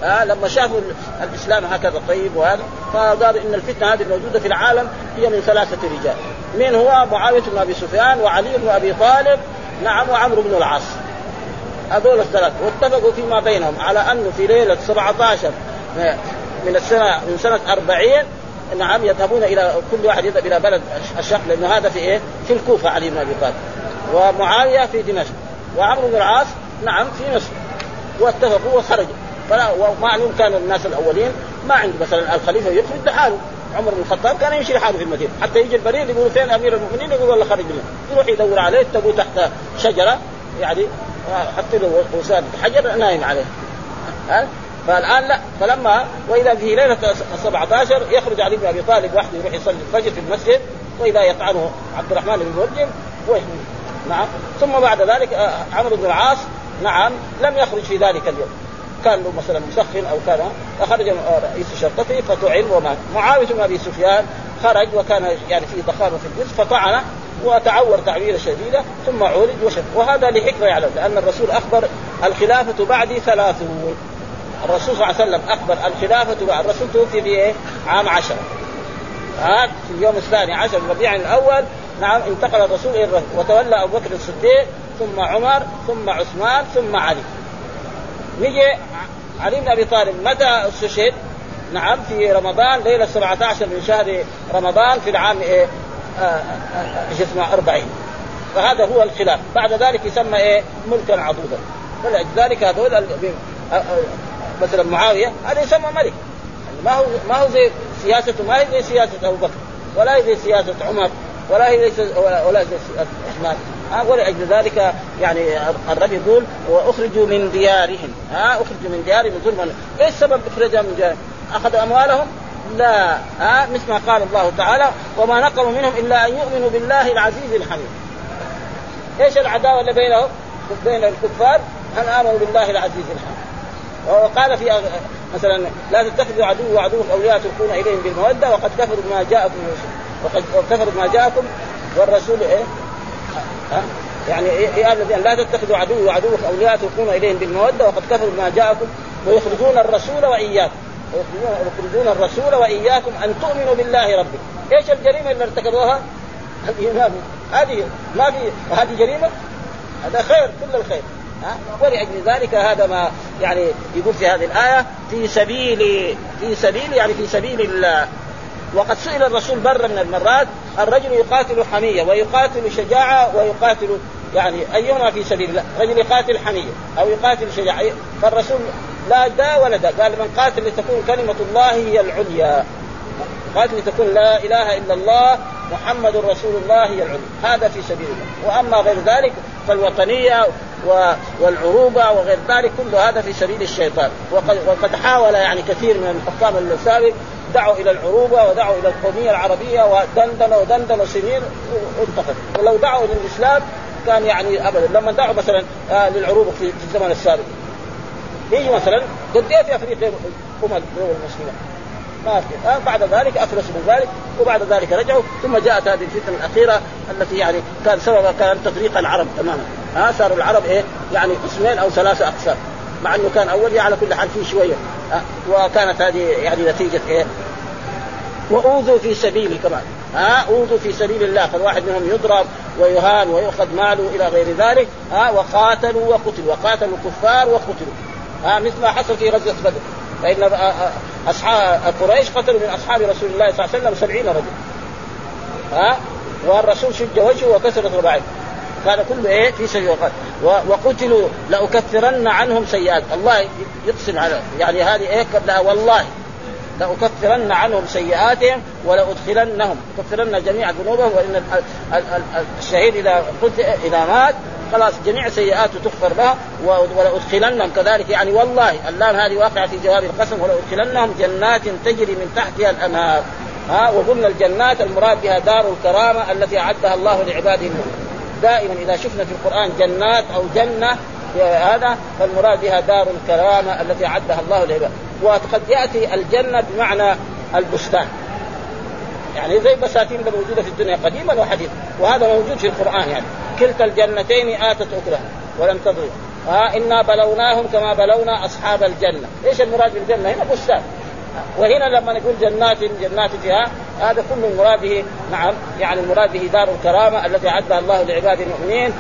آه لما شافوا الإسلام هكذا طيب وهذا فقالوا إن الفتنة هذه الموجودة في العالم هي من ثلاثة رجال. من هو؟ معاوية بن أبي سفيان وعلي بن أبي طالب نعم وعمرو بن العاص. هذول الثلاث واتفقوا فيما بينهم على انه في ليلة 17 من السنة من سنة 40 نعم يذهبون إلى كل واحد يذهب إلى بلد الشق لأنه هذا في إيه؟ في الكوفة علي بن أبي طالب. ومعاوية في دمشق. وعمرو بن العاص نعم في مصر واتفقوا وخرجوا. فلا ومعلوم كان الناس الأولين ما عنده مثلا الخليفة يخرج لحاله عمر بن الخطاب كان يمشي لحاله في المدينة. حتى يجي البريد يقولوا فين أمير المؤمنين؟ يقول والله خرج منه. يروح يدور عليه تبوا تحت شجرة يعني حتى له وسادة حجر نايم عليه. ها؟ فالآن لا. فلما وإذا في ليلة 17 يخرج علي بن أبي طالب وحده يروح يصلي الفجر في المسجد وإذا يطعنه عبد الرحمن بن ملجم نعم. ثم بعد ذلك آه، عمرو بن العاص نعم لم يخرج في ذلك اليوم. كان له مثلا مسخن أو كان فخرج رئيس شرطته فطعن ومات. معاوية بن أبي سفيان خرج وكان يعني في ضخامة في الجسم فطعن وتعور تعويرة شديدة ثم عولج وشف وهذا لحكمة يعلم لأن الرسول أخبر الخلافة بعدي ثلاثون. الرسول صلى الله عليه وسلم أخبر الخلافة بعد الرسول توفي في إيه؟ عام عشرة. ها في اليوم الثاني عشر ربيع الأول نعم انتقل الرسول إلى الرسول وتولى أبو بكر الصديق ثم عمر ثم عثمان ثم علي نجي علي بن أبي طالب متى استشهد؟ نعم في رمضان ليلة 17 من شهر رمضان في العام إيه؟ آه، آه، آه، اسمه 40 فهذا هو الخلاف بعد ذلك يسمى إيه؟ ملكا عضودا ولذلك هذول مثلا معاوية هذا يسمى ملك ما هو ما هو زي سياسته ما هي زي سياسة أبو بكر ولا هي زي سياسة عمر ولا هي زي ولا زي سياسة عثمان ولأجل ذلك يعني الرب يقول وأخرجوا من ديارهم ها أخرجوا من ديارهم ظلما إيش سبب اخراجهم من ديارهم؟ اخذوا أموالهم؟ لا ها مثل ما قال الله تعالى وما نقموا منهم إلا أن يؤمنوا بالله العزيز الحميد. إيش العداوة اللي بينهم؟ بين الكفار أن آمنوا بالله العزيز الحميد. وقال في مثلا لا تتخذوا عدو وعدو أولياء تلقون إليهم بالمودة وقد كفروا بما جاءكم وقد كفروا بما جاءكم والرسول إيه؟ ها؟ يعني يا الذين لا تتخذوا عدو وعدوك أولياء تلقون إليهم بالمودة وقد كفروا بما جاءكم ويخرجون الرسول وإياكم. ويخرجون الرسول وإياكم أن تؤمنوا بالله ربكم. إيش الجريمة اللي ارتكبوها؟ الايمان هذه ما في هذه جريمة؟ هذا خير كل الخير. ولأجل ذلك هذا ما يعني يقول في هذه الآية في سبيل في سبيل يعني في سبيل الله. وقد سئل الرسول مرة من المرات الرجل يقاتل حمية ويقاتل شجاعة ويقاتل يعني أيهما في سبيل الله؟ رجل يقاتل حمية أو يقاتل شجاعة. فالرسول لا دا ولا دا قال من قاتل لتكون كلمة الله هي العليا. قاتل لتكون لا إله إلا الله محمد رسول الله هي العليا هذا في سبيل الله. وأما غير ذلك فالوطنية والعروبة وغير ذلك كل هذا في سبيل الشيطان. وقد, وقد حاول يعني كثير من الحكام السابق دعوا إلى العروبة ودعوا إلى القومية العربية ودندنوا ودندنوا سنين وانتقد ولو دعوا إلى الاسلام كان يعني ابدا. لما دعوا مثلا آه للعروبة في الزمن السابق. يجي مثلا قد في افريقيا هم المسلمين في آه بعد ذلك افلسوا من ذلك وبعد ذلك رجعوا ثم جاءت هذه الفتنة الأخيرة التي يعني كان سببها كان تفريق العرب تماما ها آه صاروا العرب إيه؟ يعني قسمين أو ثلاثة أقسام. مع إنه كان أول على كل حال فيه شوية. وكانت هذه يعني نتيجة إيه؟ وأوذوا في سبيله كمان ها أوذوا في سبيل الله فالواحد منهم يضرب ويهان ويؤخذ ماله إلى غير ذلك. ها وقاتلوا وقتلوا وقاتلوا الكفار وقتلوا. ها مثل ما حصل في غزوة بدر. فإن أصحاب قريش قتلوا من أصحاب رسول الله صلى الله عليه وسلم سبعين رجل ها؟ والرسول شج وجهه وكسرت رباعيه. كان كله إيه؟ في سبيل وقتلوا لأكفرن عنهم سيئات. الله يقسم على يعني هذه إيه؟ قبلها والله. لأكفرن عنهم سيئاتهم ولأدخلنهم. أكفرن جميع ذنوبهم وإن الشهيد إذا قلت إذا مات خلاص جميع سيئاته تغفر له ولأدخلنهم كذلك. يعني والله اللام هذه واقعة في جواب القسم. ولأدخلنهم جنات تجري من تحتها الأنهار. ها وقلنا الجنات المراد بها دار الكرامة التي أعدها الله لعباده. المؤمنين دائما إذا شفنا في القرآن جنات أو جنة هذا فالمراد بها دار الكرامه التي أعدها الله للعباد وقد يأتي الجنة بمعنى البستان. يعني زي البساتين الموجوده في الدنيا قديما وحديثا. وهذا موجود في القرآن يعني. كلتا الجنتين آتت أكلها ولم تضرب ها إنا بلوناهم كما بلونا أصحاب الجنة، إيش المراد بالجنة؟ هنا بستان. وهنا لما نقول جنات جنات فيها هذا كل مراده نعم يعني المراد به دار الكرامة التي أعدها الله لعباد المؤمنين.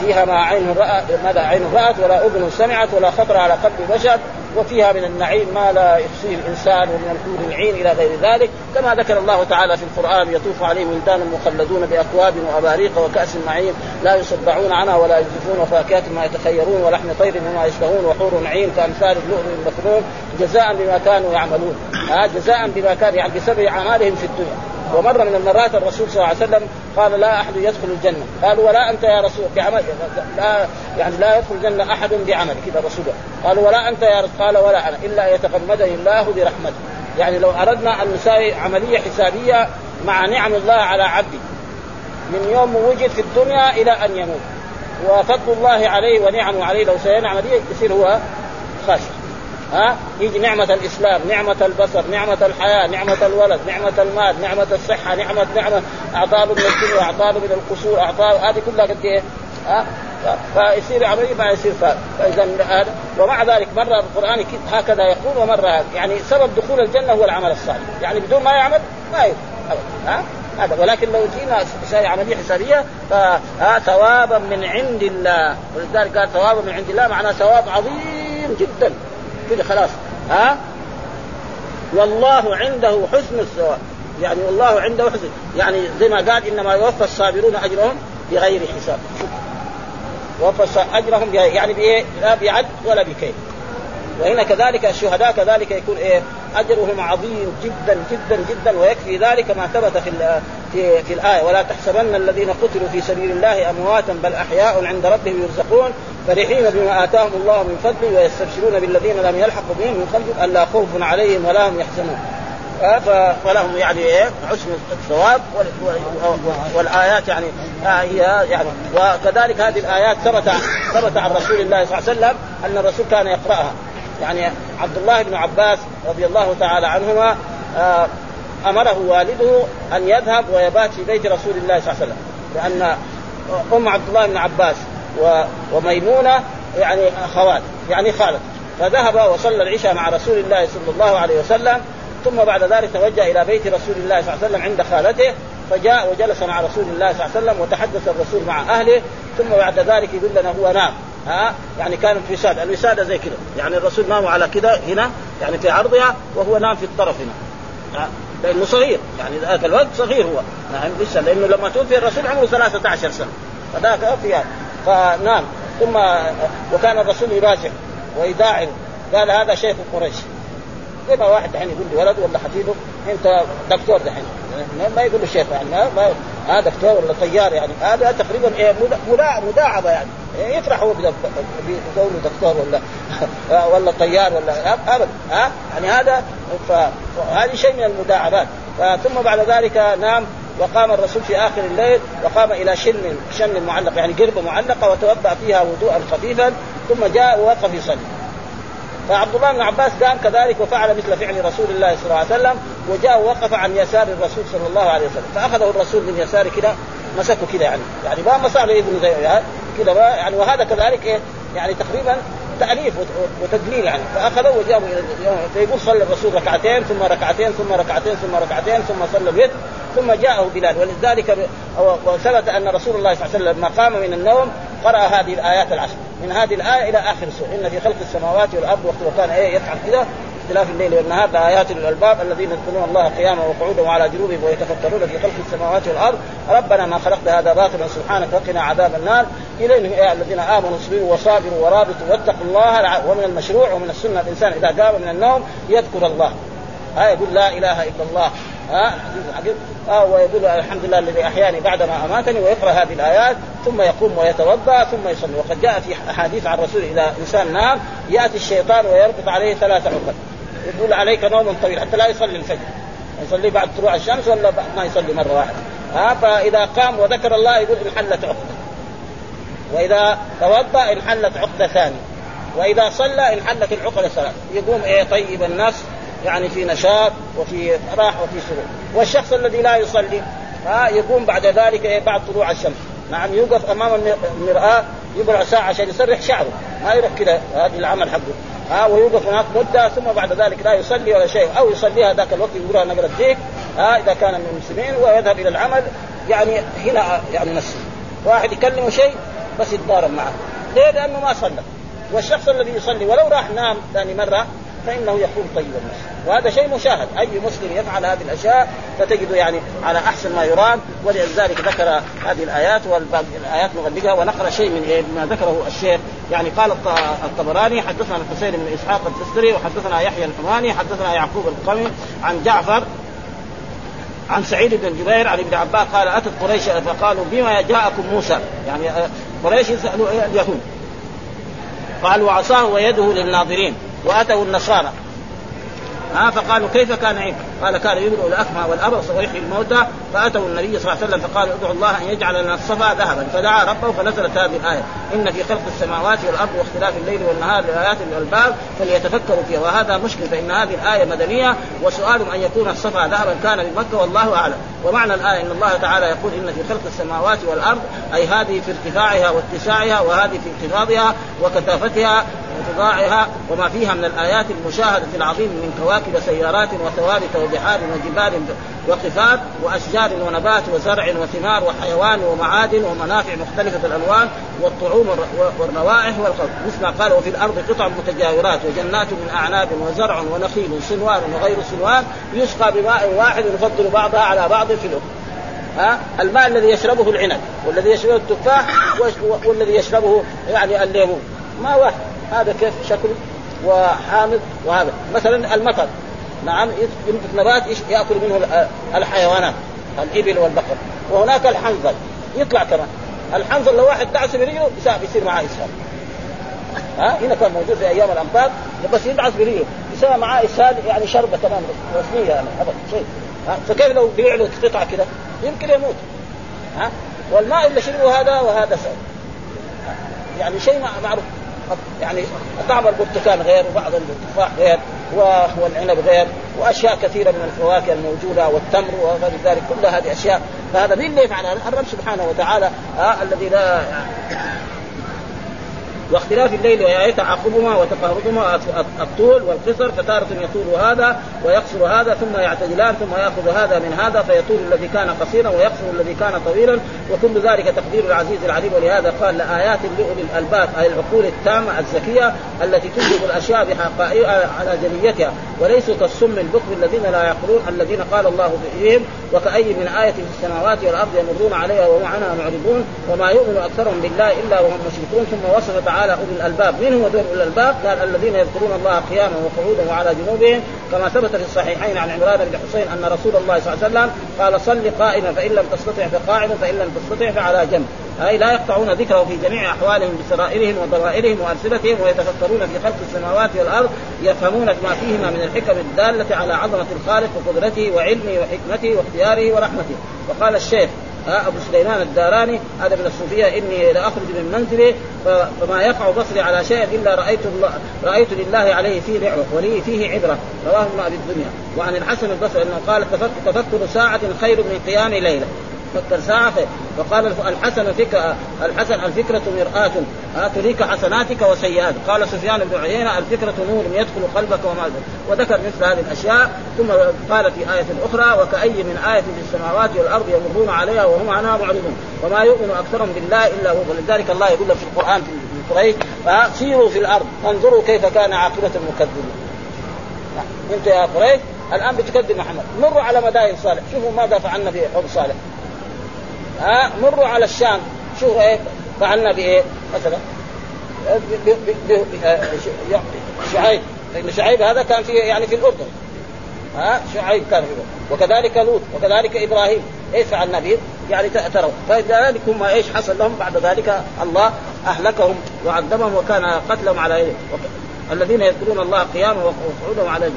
فيها ما عين رأت ماذا عين رأت ولا أذن سمعت ولا خطر على قلب بشر. وفيها من النعيم ما لا يحصيه الإنسان ومن الحور العين إلى غير ذلك. كما ذكر الله تعالى في القرآن يطوف عليهم ولدان مخلدون بأكواب وأباريق وكأس معين لا يصدعون عنها ولا يجزفون وفاكهة ما يتخيرون ولحم طير مما يشتهون وحور عين كأمثال اللؤلؤ المكنون جزاء بما كانوا يعملون. ها جزاء بما كانوا يعني بسبب أعمالهم في الدنيا. ومره من المرات الرسول صلى الله عليه وسلم قال لا أحد يدخل الجنة. قالوا ولا أنت يا رسول بعمل لا يعني لا يدخل الجنة أحد بعمل كذا الرسول قالوا ولا أنت يا رسول قال ولا أنا. إلا يتغمدني الله برحمته. يعني لو أردنا أن نساوي عملية حسابية مع نعم الله على عبده من يوم وجد في الدنيا إلى أن يموت. وفضل الله عليه ونعمه عليه. لو سوينا عمليه يصير هو خاسر. ها؟ يجي نعمة الإسلام نعمة البصر نعمة الحياة نعمة الولد نعمة المال نعمة الصحة نعمة نعمة أعطاه من الدنيا أعطاه من القصور أعطاه هذه كلها قد إيه؟ ها؟ فيصير عملية ما يصير فإذا هذا ومع ذلك مرة القرآن هكذا يقول ومرة يعني سبب دخول الجنة هو العمل الصالح. يعني بدون ما يعمل ما يدخل ها؟ هذا. ولكن لو جينا عملية حسابية فثوابا من عند الله. ولذلك قال ثوابا من عند الله معناه ثواب عظيم جدا. كده خلاص. ها؟ والله عنده حسن الثواب يعني والله عنده حسن. يعني زي ما قال إنما يوفى الصابرون أجرهم بغير حساب. وفى أجرهم يعني بإيه؟ لا بعد ولا بكيد. وهنا كذلك الشهداء كذلك يكون إيه أجرهم عظيم جدا جدا جدا ويكفي ذلك ما ثبت في في في الآية. ولا تحسبن الذين قتلوا في سبيل الله أمواتا بل أحياء عند ربهم يرزقون فرحين بما آتاهم الله من فضله ويستبشرون بالذين لم يلحقوا بهم من خلفهم ألا خوف عليهم ولا هم يحزنون. فلهم يعني إيه حسن الثواب والآيات يعني هي يعني وكذلك هذه الآيات ثبت ثبت عن رسول الله صلى الله عليه وسلم أن الرسول كان يقرأها. يعني عبد الله بن عباس رضي الله تعالى عنهما آه، أمره والده أن يذهب ويبات في بيت رسول الله صلى الله عليه وسلم. لأن أم عبد الله بن عباس وميمونة يعني أخوات يعني خالد فذهب وصلى العشاء مع رسول الله صلى الله عليه وسلم ثم بعد ذلك توجه إلى بيت رسول الله صلى الله عليه وسلم عند خالته فجاء وجلس مع رسول الله صلى الله عليه وسلم وتحدث الرسول مع أهله ثم بعد ذلك يقول لنا هو نام ها يعني كانت وساده، الوساده زي كذا، يعني الرسول نام على كذا هنا يعني في عرضها وهو نام في الطرف هنا. لأنه صغير. يعني ذاك الوقت صغير هو. نعم لسه لأنه لما توفي الرسول عمره 13 سنة. فذاك في فنام. ثم وكان الرسول يراجع ويداعب قال هذا شيخ قريش. زي ما واحد دحين يقول لي ولد ولا حفيده؟ أنت دكتور دحين. ما يقول له شيخ يعني ما, هذا دكتور ولا طيار يعني هذا تقريبا إيه مداعبة يعني. إيه يفرح هو بكونه دكتور ولا ولا طيار ولا ابدا ها؟ يعني هذا فهذه شيء من المداعبات. ثم بعد ذلك نام وقام الرسول في آخر الليل وقام إلى شن شن معلق يعني قربه معلقة وتوضأ فيها وضوءا خفيفا ثم جاء ووقف يصلي. فعبد الله بن عباس قام كذلك وفعل مثل فعل رسول الله صلى الله عليه وسلم وجاء ووقف عن يسار الرسول صلى الله عليه وسلم. فأخذه الرسول من يساره كذا مسكه كذا يعني. يعني ما مسح له ابن زي كذا يعني وهذا كذلك إيه؟ يعني تقريبا تأليف وتدليل يعني فأخذه وجابه إلى فيقول صلى الرسول ركعتين ثم ركعتين ثم ركعتين ثم ركعتين ثم صلى الوتر ثم جاءه بلال. ولذلك وثبت أن رسول الله صلى الله عليه وسلم لما قام من النوم قرأ هذه الآيات العشر. من هذه الآية إلى آخر السورة إن في خلق السماوات والأرض وقت وكان إيه يفعل كذا اختلاف الليل والنهار بآيات للألباب الذين يذكرون الله قياما وقعودا وعلى جنوبهم ويتفكرون في خلق السماوات والأرض. ربنا ما خلقت هذا باطلا سبحانك وقنا عذاب النار. إلينا يا الذين آمنوا اصبروا وصابروا ورابطوا واتقوا الله ومن المشروع ومن السنة. الإنسان إذا قام من النوم يذكر الله. ها يقول لا إله إلا الله. ها آه ويقول الحمد لله الذي أحياني بعدما أماتني ويقرأ هذه الآيات ثم يقوم ويتوضأ ثم يصلي. وقد جاء في أحاديث عن الرسول إذا إنسان نام يأتي الشيطان ويربط عليه ثلاث عقد. يقول عليك نوم طويل حتى لا يصلي الفجر. يصلي بعد طلوع الشمس ولا ما يصلي مرة واحدة. ها فإذا قام وذكر الله يقول انحلت عقدة. وإذا توضأ انحلت عقدة ثانية. وإذا صلى انحلت العقدة ثلاث يقوم إيه طيب النفس يعني في نشاط وفي راح وفي سرور. والشخص الذي لا يصلي ها يقوم بعد ذلك إيه بعد طلوع الشمس. نعم يوقف أمام المرآة يقرأ ساعة عشان يسرح شعره. ما يروح كذا هذه العمل حقه. ها ويوقف هناك مدة ثم بعد ذلك لا يصلي ولا شيء أو يصليها ذاك الوقت يقولها نقرة ديك ها إذا كان من المسلمين ويذهب إلى العمل يعني هنا يعني نفسه واحد يكلمه شيء بس يتضارب معه. ليه؟ لأنه ما صلى. والشخص الذي يصلي ولو راح نام ثاني مرة فإنه يكون طيب النفس وهذا شيء مشاهد. أي مسلم يفعل هذه الأشياء فتجده يعني على أحسن ما يرام. ولذلك ذكر هذه الآيات والايات نغلقها ونقرأ شيء من إيه؟ ما ذكره الشيخ. يعني قال الطبراني حدثنا الحسين بن إسحاق الفستري وحدثنا يحيى الحماني حدثنا يعقوب القمي عن جعفر عن سعيد بن جبير عن ابن عباس قال أتت قريش فقالوا بما جاءكم موسى؟ يعني آه، قريش يسألوا اليهود. قال وعصاه ويده للناظرين. واتوا النصارى ها فقالوا كيف كان عيب؟ قال كان يبرئ الاكمى والأبرص ويحيي الموتى فأتوا النبي صلى الله عليه وسلم فقالوا ادعوا الله أن يجعل لنا الصفا ذهبا. فدعا ربه فنزلت هذه الآية إن في خلق السماوات والأرض واختلاف الليل والنهار لآيات للالباب فليتفكروا فيها. وهذا مشكل فإن هذه الآية مدنية وسؤال أن يكون الصفا ذهبا كان بمكة والله أعلم. ومعنى الآية إن الله تعالى يقول إن في خلق السماوات والأرض أي هذه في ارتفاعها واتساعها وهذه في انخفاضها وكثافتها وتضاعها وما فيها من الآيات المشاهدة العظيم من كواكب سيارات وثوابت وبحار وجبال وقفات وأشجار ونبات وزرع وثمار وحيوان ومعادن ومنافع مختلفة الألوان والطعوم والروائح والخلق مثل ما قال وفي الأرض قطع متجاورات وجنات من أعناب وزرع ونخيل صنوان وغير صنوان يسقى بماء واحد يفضل بعضها على بعض في الاخرى ها؟ الماء الذي يشربه العنب والذي يشربه التفاح والذي يشربه يعني الليمون. ما واحد. هذا كيف؟ شكل وحامض وهذا. مثلا المطر. نعم ينبت نبات يأكل منه الحيوانات الإبل والبقر. وهناك الحنظل يطلع كمان. الحنظل لو واحد دعس برجله يصير معاه إسهال. ها؟ هنا كان موجود في أيام الامطار بس يدعس برجله. يسوي معاه إسهال يعني شربة تمام رسمية يعني ابدا شيء. ها؟ فكيف لو بيع له قطعه كده؟ يمكن يموت. ها؟ والماء اللي شربه هذا وهذا سوى يعني شيء معروف. يعني طعم البرتقال غير وبعض التفاح غير والعنب غير وأشياء كثيرة من الفواكه الموجودة والتمر وغير ذلك كل هذه أشياء. فهذا مين اللي يفعل الرب سبحانه وتعالى آه الذي لا واختلاف الليل وآية تعاقبهما وتقاربهما الطول والقصر فتارة يطول هذا ويقصر هذا ثم يعتدلان ثم يأخذ هذا من هذا فيطول الذي كان قصيرا ويقصر الذي كان طويلا وكل ذلك تقدير العزيز العليم. ولهذا قال لآيات لأولي الألباب أي العقول التامة الذكية التي تدرك الأشياء بحقائقها على جليتها وليسوا كالسم البكر الذين لا يعقلون الذين قال الله فيهم وكأي من آية في السماوات والأرض يمرون عليها وهم عنها معرضون وما يؤمن أكثرهم بالله إلا وهم مشركون ثم وصف أولي الألباب. من هو دول أولي الألباب؟ قال الذين يذكرون الله قياما وقعودا وعلى جنوبهم. كما ثبت في الصحيحين عن عمران بن حسين أن رسول الله صلى الله عليه وسلم قال صل قائما فإن لم تستطع فقاعدا فإن لم تستطع فعلى جنب. أي لا يقطعون ذكره في جميع أحوالهم بسرائرهم وضمائرهم وألسنتهم ويتفكرون في خلق السماوات والأرض يفهمون ما فيهما من الحكم الدالة على عظمة الخالق وقدرته وعلمه وحكمته واختياره ورحمته. وقال الشيخ أبو سليمان الداراني هذا من الصوفية إني لاخرج من منزلي فما يقع بصري على شيء إلا رأيت الله رأيت لله عليه فيه نعمة ولي فيه عبرة. رواه ابن ابي الدنيا. وعن الحسن البصري أنه قال تفكر ساعة خير من قيام ليلة. فكر ساعة وقال الحسن فكرة الحسن الفكرة مرآة تريك حسناتك وسيئاتك. قال سفيان بن عيينة الفكرة نور يدخل قلبك وما وذكر مثل هذه الأشياء ثم قال في آية أخرى وكأي من آية في السماوات والأرض يمرون عليها وهم عنها معرضون. وما يؤمن أكثرهم بالله إلا هو. ولذلك الله يقول في القرآن في قريش فسيروا في الأرض انظروا كيف كان عاقبة المكذبين. أنت يا قريش الآن بتكذب محمد. مروا على مدائن صالح. شوفوا ماذا فعلنا في حب صالح. ها مروا على الشام. شوفوا إيه فعلنا بإيه؟ مثلا شعيب. لأن شعيب هذا كان في يعني في الأردن. ها شعيب كان في الأردن. وكذلك لوط وكذلك إبراهيم. إيش فعلنا به؟ يعني تروا. فلذلك هم إيش حصل لهم بعد ذلك؟ الله أهلكهم وعذبهم وكان قتلهم على يده الذين يذكرون الله قياما وقعودا على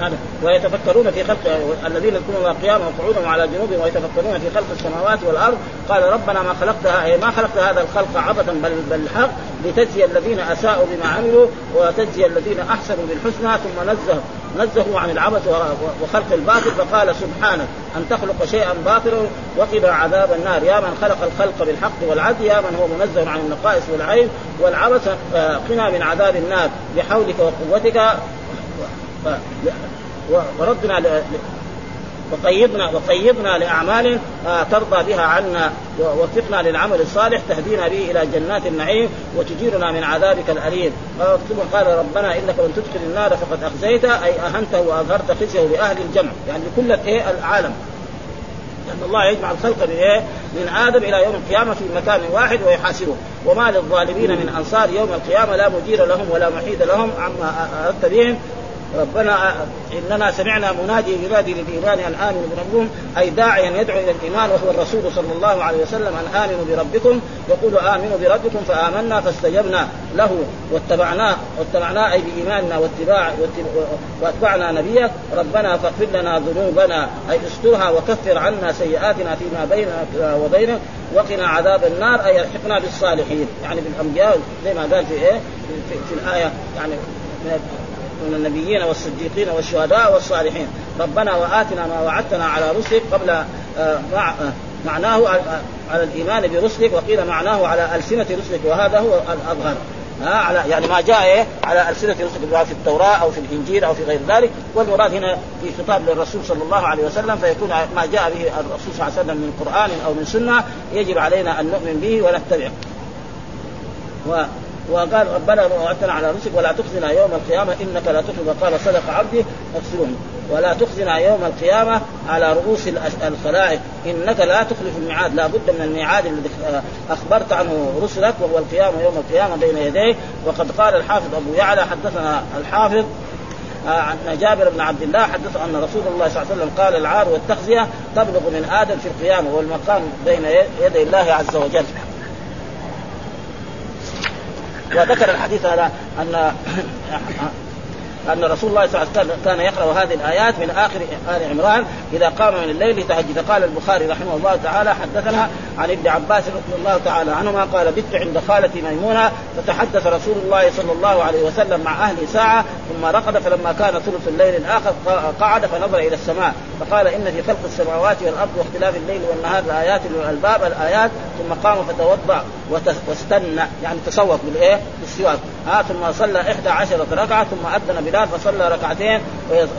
هذا. ويتفكرون في خلق الذين يكونون قياما وقعودا وعلى جنوبهم ويتفكرون في خلق السماوات والأرض. قال ربنا ما خلقتها أي ما خلقت هذا الخلق عبثا بل بالحق لتجزي الذين أساءوا بما عملوا وتجزي الذين أحسنوا بالحسنى ثم نزه نزهوا عن العبث وخلق الباطل. فقال سبحانك أن تخلق شيئا باطلا وقنا عذاب النار. يا من خلق الخلق بالحق والعدل يا من هو منزه عن النقائص والعيب والعبث قنا من عذاب النار. بحولك وقوتك وردنا ل... وقيضنا وقيضنا لأعمال آه ترضى بها عنا ووفقنا للعمل الصالح تهدينا به إلى جنات النعيم وتجيرنا من عذابك الأليم. ثم قال ربنا إنك من تدخل النار فقد اخزيته أي اهنته وأظهرت خزيه لأهل الجمع. يعني لكل الايه العالم. لأن الله يجمع الخلق من إيه؟ من آدم إلى يوم القيامة في مكان واحد ويحاسبه، وما للظالمين من أنصار يوم القيامة لا مدير لهم ولا محيد لهم عما أردت بهم. ربنا إننا سمعنا منادي ينادي للإيمان أن آمنوا بربكم أي داعيا يدعو إلى الإيمان وهو الرسول صلى الله عليه وسلم أن آمنوا بربكم يقول آمنوا بربكم فآمنا فاستجبنا له واتبعناه واتبعناه أي بإيماننا واتباع واتبعنا نبيك ربنا فاغفر لنا ذنوبنا أي استرها وكفر عنا سيئاتنا فيما بيننا وبينك وقنا عذاب النار أي ألحقنا بالصالحين. يعني بالأنبياء زي ما قال في إيه؟ في, في الآية يعني من النبيين والصديقين والشهداء والصالحين. ربنا وآتنا ما وعدتنا على رسلك قبل آه، آه، معناه على الإيمان برسلك وقيل معناه على ألسنة رسلك وهذا هو الأظهر. ها على يعني ما جاء إيه على ألسنة رسلك في التوراة أو في الإنجيل أو في غير ذلك. والمراد هنا في خطاب للرسول صلى الله عليه وسلم فيكون ما جاء به الرسول صلى الله عليه وسلم من قرآن أو من سنة يجب علينا أن نؤمن به ونتبعه. و وقال ربنا وعدتنا على رسلك ولا تخزنا يوم القيامة إنك لا تخزي قال صدق عبدي اغسلهم ولا تخزنا يوم القيامة على رؤوس الخلائق. إنك لا تخلف الميعاد. لا بد من الميعاد الذي أخبرت عنه رسلك وهو القيامة يوم القيامة بين يديه. وقد قال الحافظ أبو يعلى حدثنا الحافظ آه، عن جابر بن عبد الله حدث أن رسول الله صلى الله عليه وسلم قال العار والتخزية تبلغ من آدم في القيامة والمقام بين يدي الله عز وجل. وذكر الحديث هذا ان أن رسول الله صلى الله عليه وسلم كان يقرأ هذه الآيات من آخر آل عمران إذا قام من الليل لتهجد. قال البخاري رحمه الله تعالى حدثنا عن ابن عباس رضي الله تعالى عنهما قال بت عند خالتي ميمونة فتحدث رسول الله صلى الله عليه وسلم مع اهله ساعة ثم رقد فلما كان ثلث الليل الآخر قعد فنظر إلى السماء فقال إن في خلق السماوات والأرض واختلاف الليل والنهار لآيات للألباب الآيات ثم قام فتوضأ واستنى يعني تسوق بالإيه؟ بالسواك ها ثم صلى إحدى عشرة ركعة ثم أذن بلال فصلى ركعتين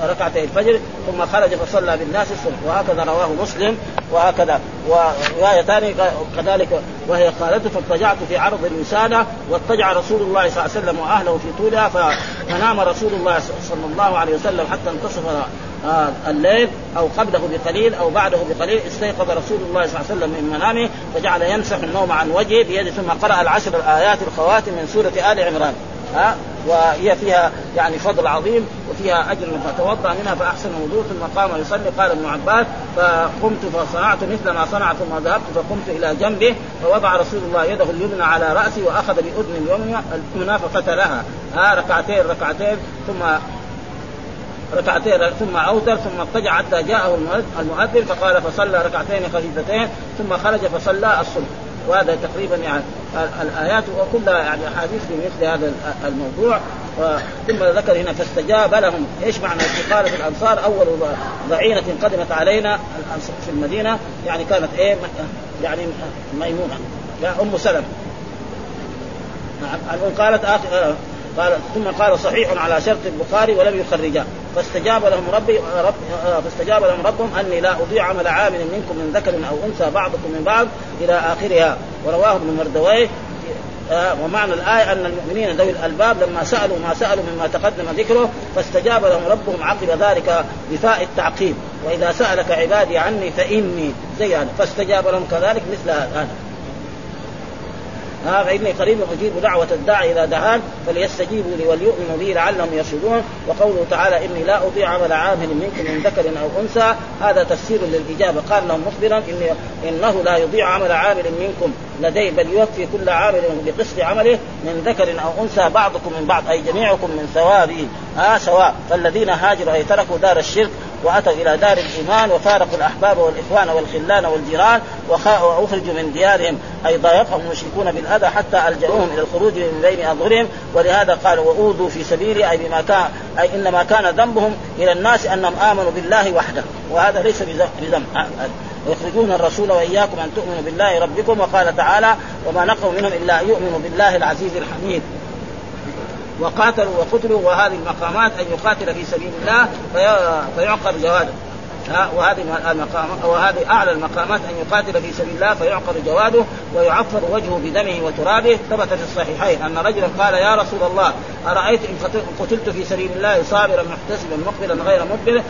ركعتي الفجر ثم خرج فصلى بالناس الصبح وهكذا رواه مسلم وهكذا ورواية ثانية كذلك وهي قالته فاضطجعت في عرض الوسادة واضطجع رسول الله صلى الله عليه وسلم وأهله في طولها فنام رسول الله صلى الله عليه وسلم حتى انتصف آه الليل أو قبله بقليل أو بعده بقليل استيقظ رسول الله صلى الله عليه وسلم من منامه فجعل يمسح النوم عن وجهه بيده ثم قرأ العشر الآيات الخواتم من سورة آل عمران. ها وهي فيها يعني فضل عظيم وفيها أجر فتوضا منها فأحسن الوضوء ثم قام يصلي قال ابن عباس فقمت فصنعت مثل ما صنع ثم ذهبت فقمت إلى جنبه فوضع رسول الله يده اليمنى على رأسي وأخذ بأذن اليمنى فقتلها ها ركعتين ركعتين ثم ركعتين ثم أوتر ثم اضطجع حتى جاءه المؤذن فقال فصلى ركعتين خفيفتين ثم خرج فصلى الصبح. وهذا تقريبا يعني الآيات وكلها يعني أحاديث في مثل هذا الموضوع. ثم ذكر هنا فاستجاب لهم. إيش معنى استقالة الأنصار؟ أول ضعينة قدمت علينا في المدينة. يعني كانت إيه؟ يعني ميمونة. أم سلمة. نعم. قالت آخر قال ثم قال صحيح على شرط البخاري ولم يخرجا. فاستجاب لهم ربي رب فاستجاب لهم ربهم أني لا أضيع عمل عامل منكم من ذكر أو أنثى بعضكم من بعض إلى آخرها. ورواه ابن مردويه. آه، ومعنى الآية أن المؤمنين ذوي الألباب لما سألوا ما سألوا مما تقدم ذكره فاستجاب لهم ربهم عقب ذلك بفاء التعقيب. وإذا سألك عبادي عني فإني زي فاستجاب لهم كذلك مثل هذا. ها فاني قريب أجيب دعوة الداعي إذا دعان فليستجيبوا لي وليؤمنوا بي لعلهم يرشدون. وقوله تعالى إني لا أضيع عمل عامل منكم من ذكر أو أنثى. هذا تفسير للإجابة. قال لهم مخبرا إني إنه لا يضيع عمل عامل منكم. لدي بل يوفي كل عامل بقسط عمله من ذكر أو أنثى بعضكم من بعض أي جميعكم من ثوابه. ها سواء. فالذين هاجروا أي تركوا دار الشرك واتوا إلى دار الإيمان وفارقوا الأحباب والإخوان والخلان والجيران واخرجوا من ديارهم. أي ضايقهم المشركون بالأذى حتى ألجأوهم إلى الخروج من بين أظهرهم. ولهذا قال وأوذوا في سبيلي. أي بما كان أي إنما كان ذنبهم إلى الناس أنهم آمنوا بالله وحده. وهذا ليس بذنب. ويخرجون الرسول وإياكم أن تؤمنوا بالله ربكم. وقال تعالى وما نقوا منهم إلا أن يؤمنوا بالله العزيز الحميد. وقاتلوا وقتلوا وهذه المقامات أن يقاتل في سبيل الله فيعقر جواده وهذه المقام وهذه أعلى المقامات أن يقاتل في سبيل الله فيعقر جواده ويعفر وجهه بدمه وترابه. ثبت في الصحيحين أن رجلا قال يا رسول الله أرأيت إن قتلت في سبيل الله صابرا محتسبا مقبلا غير مقبل؟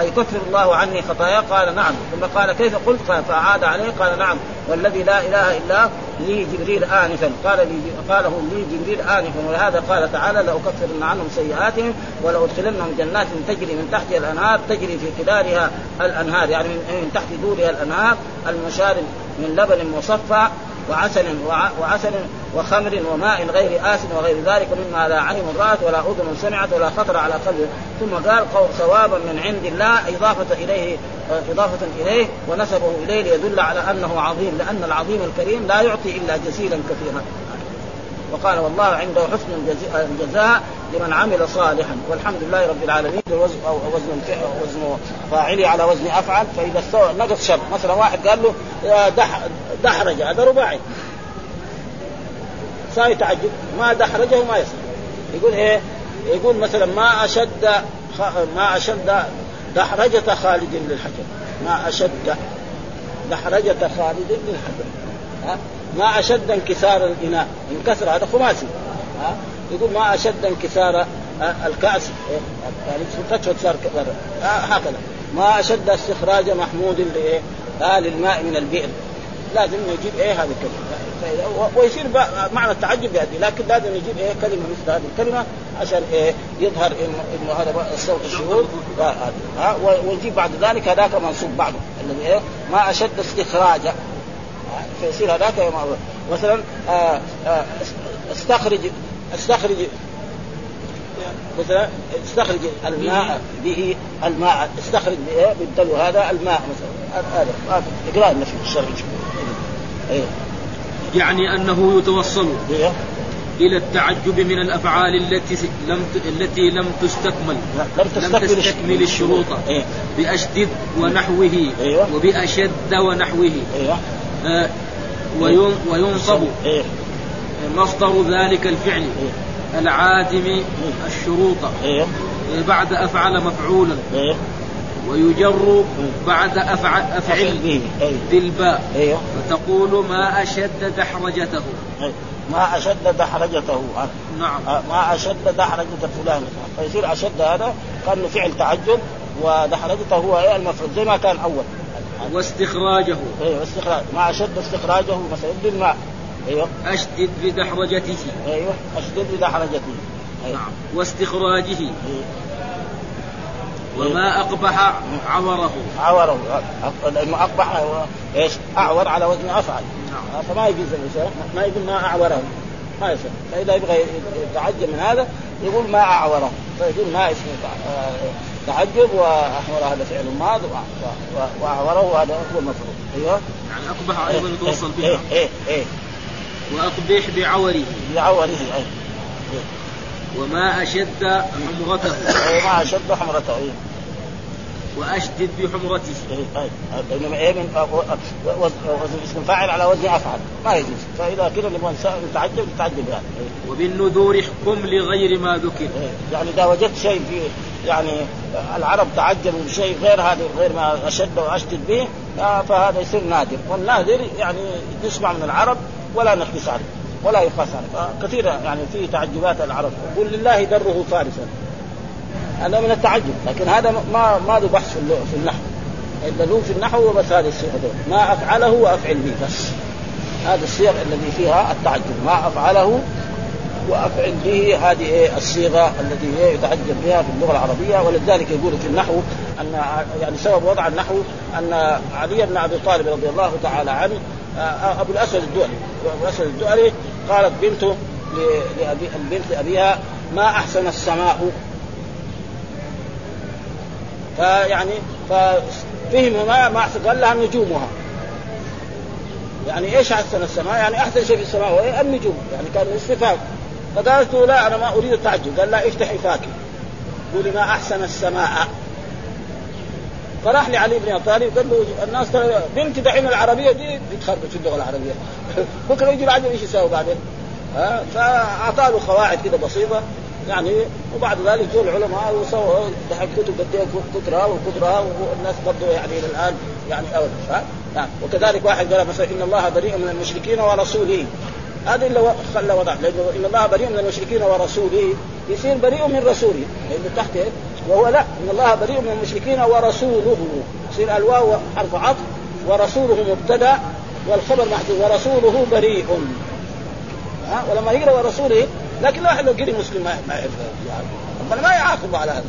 ايكفر الله عني خطايا قال نعم. ثم قال كيف قلت؟ فأعاد عليه. قال نعم. والذي لا إله إلا لي جبريل انفا. قال لي قاله لي جبريل انفا. ولهذا قال تعالى لأكفرن عنهم سيئاتهم ولأدخلنهم جنات تجري من تحتها الأنهار تجري في خلالها الأنهار يعني من تحت دورها الأنهار المشارب من لبن مصفى وعسل وعسل وخمر وماء غير آس وغير ذلك مما لا عين رأت ولا أذن سمعت ولا خطر على قلب ثم قال ثوابا من عند الله إضافة إليه إضافة إليه ونسبه إليه ليدل على أنه عظيم لأن العظيم الكريم لا يعطي إلا جزيلا كثيرا. وقال والله عنده حسن الجزاء لمن عمل صالحا والحمد لله رب العالمين وزن أو وزن وزن فاعلي على وزن أفعل فإذا استوى نقص شر. مثلا واحد قال له دح دحرج هذا رباعي. صار يتعجب ما دحرجه ما يصير يقول إيه؟ يقول مثلا ما أشد ما أشد دحرجة خالد للحجر. ما أشد دحرجة خالد للحجر. ما أشد انكسار الإناء. انكسر هذا خماسي. يقول ما أشد انكسار الكأس يعني فتحه صار هكذا. ما أشد استخراج محمود لايه؟ آه للماء من البئر. لازم نجيب إيه هذه الكلمة. ويصير معنى التعجب بهذه. لكن لازم نجيب إيه كلمة مثل هذه الكلمة عشان إيه يظهر إنه إنه هذا الصوت الشهود. ها ونجيب بعد ذلك هذاك منصوب بعده. الذي إيه ما أشد استخراجا فيصير هذاك مثلا آه آه استخرج استخرج مثلا استخرج الماء به الماء استخرج بالدلو هذا الماء مثلا هذا اقرا لنا في الشرع إيه يعني أنه يتوصل إيه؟ إلى التعجب من الأفعال التي لم التي لم تستكمل لم تستكمل, لم تستكمل الشروط إيه؟ باشدد ونحوه إيه؟ وبأشد ونحوه إيه؟ آه وينصب إيه؟ مصدر ذلك الفعل إيه؟ العادم الشروط. إيه؟ بعد أفعل مفعولا. إيه؟ ويجر بعد أفعل أفعل به. بالباء. أيوه فتقول ما أشد دحرجته. ما أشد دحرجته. نعم. ما أشد دحرجة فلان. فيصير أشد هذا كأنه فعل تعجب ودحرجته هو إيه المفعول زي ما كان أول. واستخراجه. أيوه استخراج ما أشد استخراجه مثلا بالماء. أيوه. أشدد بدحرجته. أيوه. أشدد بدحرجته. أيوة. نعم. واستخراجه. أيوه. وما أقبح عوره. عوره. لأنه أقبح إيش؟ أعور على وزن أفعل. نعم. فما يجوز الانسان ما يقول ما أعوره. ما يصير. فإذا يبغى يتعجب من هذا يقول ما أعوره. فيقول ما اسمه تعجب واحور هذا فعل ماض وأعوره هذا هو المفروض أيوه. يعني أقبح أيضا يتوصل بها إيه إيه إيه. وأقبح بعوره بعوره إيه وما أشد حمرته. أي ما أشد حمرته أي. وأشدد بحمرته. أي أي. بينما إيه من وزن اسم فاعل على وزن أفعل. ما يجوز. فإذا كذا نبغى نتعجب نتعجب يعني. وبالنذور احكم لغير ما ذكر. يعني إذا وجدت شيء في يعني العرب تعجبوا بشيء غير هذا غير ما أشد وأشدد به فهذا يصير نادر. والنادر يعني يسمع من العرب ولا نقيس عليه ولا يقاس عليه. فكثير يعني في تعجبات العرب. يقول لله دره فارسا. هذا من التعجب لكن هذا ما ما له بحث في النحو. الا له في النحو وبس هذه الصيغه ما أفعله وأفعل به بس. هذا الصيغ الذي فيها التعجب ما أفعله وأفعل به هذه إيه الصيغة التي يتعجب بها في اللغة العربية ولذلك يقول في النحو أن يعني سبب وضع النحو أن علي بن أبي طالب رضي الله تعالى عنه أبو الاسود الدؤلي. أبو الاسود الدؤلي قالت بنته لأبي البنت لابيها ما أحسن السماء؟ فيعني ففهم ما ما أحسن قال لها نجومها. يعني إيش أحسن السماء؟ يعني أحسن شيء في السماء هو النجوم. يعني كان استفهام فقالت له لا أنا ما أريد التعجب قال لا افتحي فاكي قولي ما أحسن السماء. فراح لعلي بن أبي طالب قال له الناس بنتي دحين العربية دي بتخربط في اللغة العربية. بكره يجي العجم إيش يساوي بعدين؟ ها؟ فاعطى له قواعد كده بسيطة يعني وبعد ذلك جو العلماء وسووا دحين كتب قد إيه كثرها وكثرها والناس برضه يعني إلى الآن يعني ها؟ نعم. وكذلك واحد قال مثلا إن الله بريء من المشركين ورسوله. هذا اللي خلى وضع. لأنه إن الله بريء من المشركين ورسوله. يصير بريء من رسوله. لأنه تحت؟ وهو لا. إن الله بريء من المشركين ورسوله. يصير الواو حرف عطف. ورسوله مبتدأ. والخبر محذوف ورسوله بريء. ها؟ ولما يقرأ ورسوله لكن الواحد لو قري مسلم ما يعرف. ربنا ما يعاقب على هذا.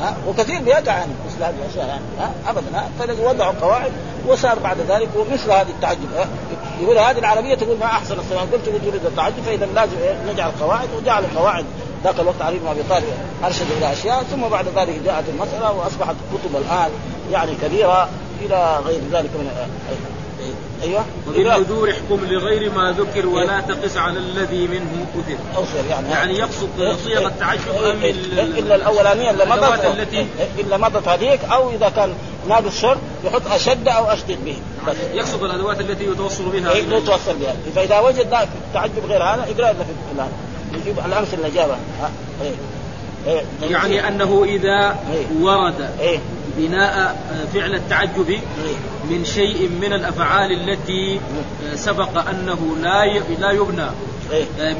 ها؟ وكثير بيقع عن مثل هذه الاشياء يعني ها؟ ابدا ها؟ فلذلك وضعوا قواعد وصار بعد ذلك ومثل هذه التعجب يقول هذه العربية تقول ما أحسن الصلاة قلت تريد التعجب فإذا لازم نجعل قواعد وجعل القواعد. ذاك الوقت علي بن أبي طالب أرشد إلى أشياء ثم بعد ذلك جاءت المسألة وأصبحت كتب الآن يعني كبيرة إلى غير ذلك من أيوه. وبالنذور احكم لغير ما ذكر ولا تقس على الذي منه كثر. أوصل يعني. يعني يقصد صيغ التعجب أم إلا الاولانيه اللي مضت التي إلا مضت هذيك أو إذا كان ناقص شرط يحط أشد أو أشدد به. بس. يقصد الأدوات التي يتوصل بها يتوصل بها. فإذا وجد تعجب غير هذا اقرأ لنا في يجيب الأمثلة اللي جابها إيه. يعني أنه إذا ورد. بناء فعل التعجب من شيء من الأفعال التي سبق أنه لا لا يبنى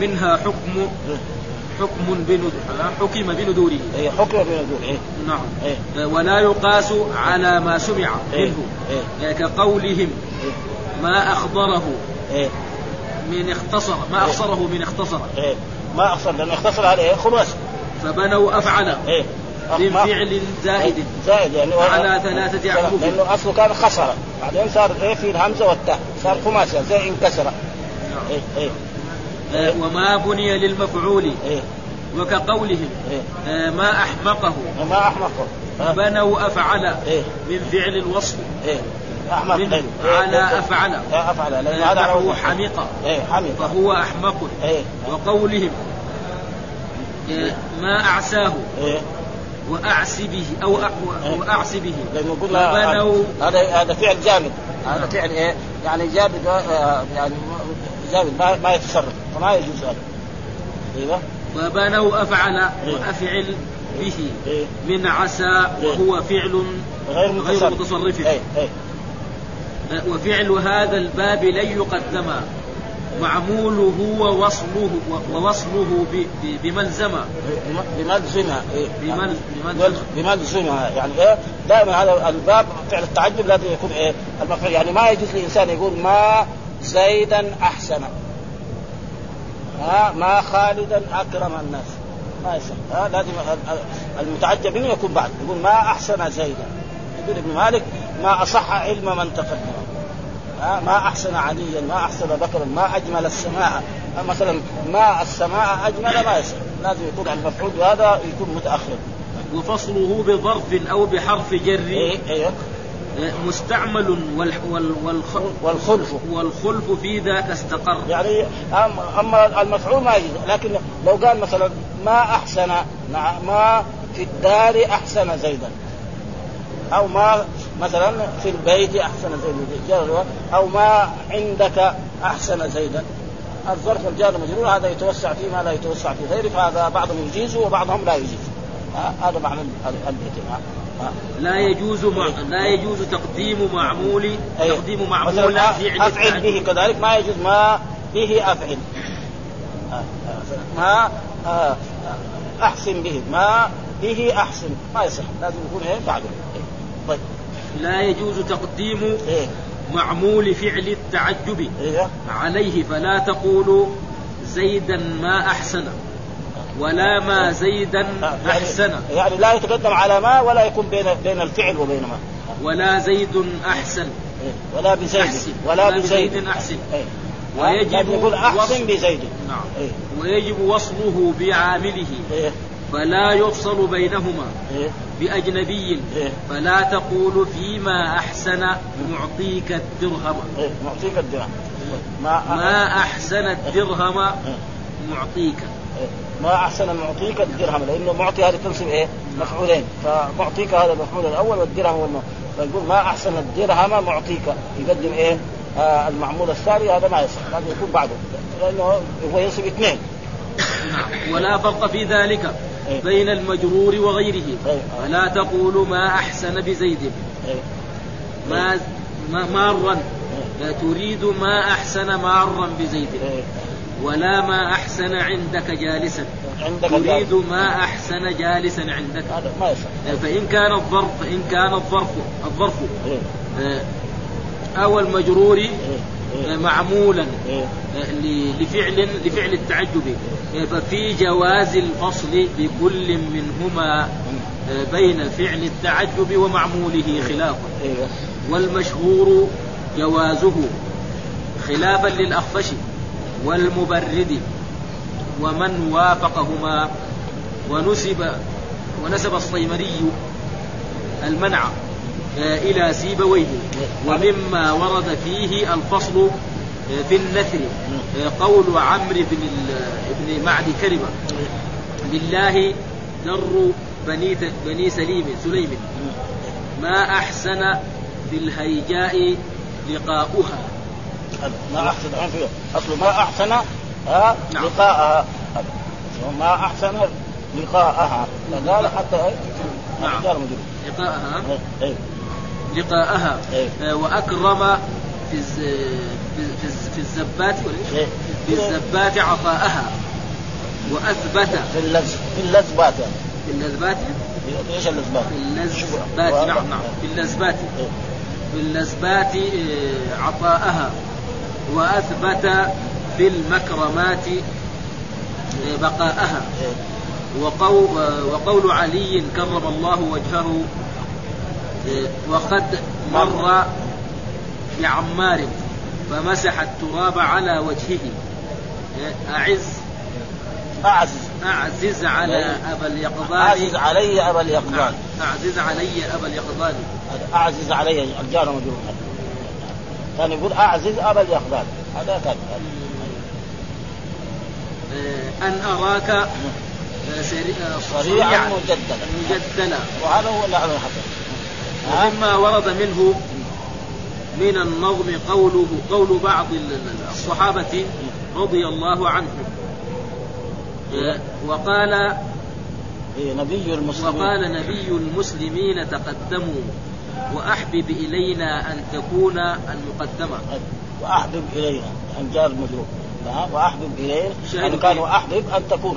منها حكم حكم حكم بندوره اي حكم بندوره إيه؟ نعم إيه؟ ولا يقاس على ما سمع منه إيه؟ كقولهم ما اخضره إيه؟ من اختصر ما أخصره من اختصر إيه؟ ما أخصر لأنه اختصر عليه خلاص فبنوا افعل إيه؟ من فعل زائد. زائد يعني على ثلاثة أحرف لأنه أصله كان خسر. بعدين صار إيه في الهمزة والتاء صار خماسي زي انكسر. نعم. إيه إيه. آه وما بني للمفعول. إيه. وكقولهم إيه. آه ما أحمقه. ما أحمقه. بنوا أفعل. إيه. من فعل الوصف. إيه. أحمق. من إيه. على أفعل إيه. أفعل. لأن هذا هو حمق. إيه حمق. فهو أحمق. إيه. وقولهم إيه. ما أعساه. إيه. واعسي به أو واعسي به لأنه قلنا هذا هذا فعل جامد هذا فعل إيه يعني جامد آه، يعني جامد ما, ما يتصرف فما يجوز هذا أيوه وبنوا أفعل إيه. وأفعل به إيه. من عسى وهو فعل غير متصرف, غير متصرف. إيه. إيه. وفعل هذا الباب لن يقدم معموله ووصله ووصله بملزمة بملزمة بملزمة يعني إيه. دائما هذا الباب فعل التعجب لازم يكون إيه. المفعول يعني ما يجوز للإنسان يقول ما زيدا أحسن. ها ما خالدا أكرم الناس. ما يصح. ها لازم المتعجب منه يكون بعد يقول ما أحسن زيدا. يقول ابن مالك ما أصح علم من تقدم. ما أحسن عليا ما أحسن بكرا ما أجمل السماء. مثلا ما السماء أجمل ما يصير. لازم يكون المفعول هذا يكون متأخر. وفصله بظرف أو بحرف جر. إيه إيه. مستعمل وال وال والخلف. والخلف. في ذاك استقر. يعني أما المفعول ما يجوز. لكن لو قال مثلا ما أحسن ما في الدار أحسن زيدا. أو ما مثلا في البيت أحسن زيدا أو ما عندك أحسن زيدا الظرف الجار مجرور. هذا يتوسع فيه ما لا يتوسع في غيره فهذا بعضهم يجيزه وبعضهم لا يجيزه هذا معنى البيت لا يجوز مع... لا يجوز تقديم معمول تقديم معمول فعل أفعل به كذلك. ما يجوز ما به أفعل. ما أحسن به. ما به أحسن. ما يصح. لازم يكون إيه بعده طيب. لا يجوز تقديم إيه؟ معمول فعل التعجب إيه؟ عليه فلا تقولوا زيدا ما أحسن ولا ما زيدا يعني أحسن يعني لا يتقدم على ما ولا يكون بين بين الفعل وبين ما ولا زيد أحسن إيه؟ ولا بزيد أحسن. ولا بزيد أحسن إيه؟ ويجب يقول أحسن بزيد نعم؟ ويجب وصله بعامله؟ فلا يفصل بينهما إيه؟ بأجنبي إيه؟ فلا تقول فيما أحسن معطيك الدرهم إيه؟ معطيك الدرهم ما, أحسن الدرهم معطيك؟ ما أحسن معطيك الدرهم لأنه معطي هذه تنصب إيه؟ مفعولين فمعطيك هذا المفعول الأول والدرهم هو فيقول ما أحسن الدرهم معطيك يقدم إيه؟ آه المعمول الثاني هذا ما يصح لازم يكون بعده لأنه هو ينصب اثنين نعم ولا فرق في ذلك. بين المجرور وغيره. فلا إيه. تقول ما أحسن بزيد. إيه. ما مارا. تريد ما أحسن مارا بزيد. ولا ما أحسن عندك جالسا. عندك تريد ما أحسن جالسا عندك. هذا ما فإن كان الظرف فإن كان الظرف الظرف. إيه. أو المجرور. إيه. إيه. معمولا. إيه. ل- لفعل لفعل التعجب. ففي جواز الفصل بكل منهما بين فعل التعجب ومعموله خلافا. والمشهور جوازه خلافا للأخفش والمبرد ومن وافقهما. ونسب ونسب الصيمري المنع. إلى سيبويه ومما ورد فيه الفصل آه، في النثر آه، قول عمرو بن ال- بن معد كرمة لله در بني بني سليم سليم ما أحسن في الهيجاء لقاؤها ما فيه اصله ما أحسن ها نعم. لقاءها. ما أحسن لقاءها فقال حتى؟ نعم. لقاءها إيه. لقاءها إيه. آه، وأكرم في الز- في في- في الزبات؟ إيه. في الزبات عطاءها وأثبت في اللز في اللزبات يعني في اللذبات إيش اللزبات؟ في اللذبات شوف. نعم نعم في اللذبات إيه. في اللذبات آه، عطاءها وأثبت في المكرمات آه، بقاءها إيه. وقول, وقول علي كرم الله وجهه وقد مر بعمار فمسح التراب على وجهه. أعز. اعزز أعزز على. أبا اليقظان أعزز علي أبا اليقظان أعزز علي أبا اليقظان أعزز علي الجار مجرور. كان يقول أعزز أبا اليقظان هذا كان. آه، أن أراك آه، سري- آه، صريعا مجددا. مجدلا وهذا هو اللي ها؟ ومما ورد منه من النظم قوله قول بعض ال- ال- الصحابة رضي الله عنهم آه، وقال إيه، نبي المسلمين وقال نبي المسلمين تقدموا وأحبب إلينا أن تكون المقدمة وأحبب إلينا عن جار مجرور ها؟ وأحبب الينا شاهد يعني كان فيه. واحبب أن تكون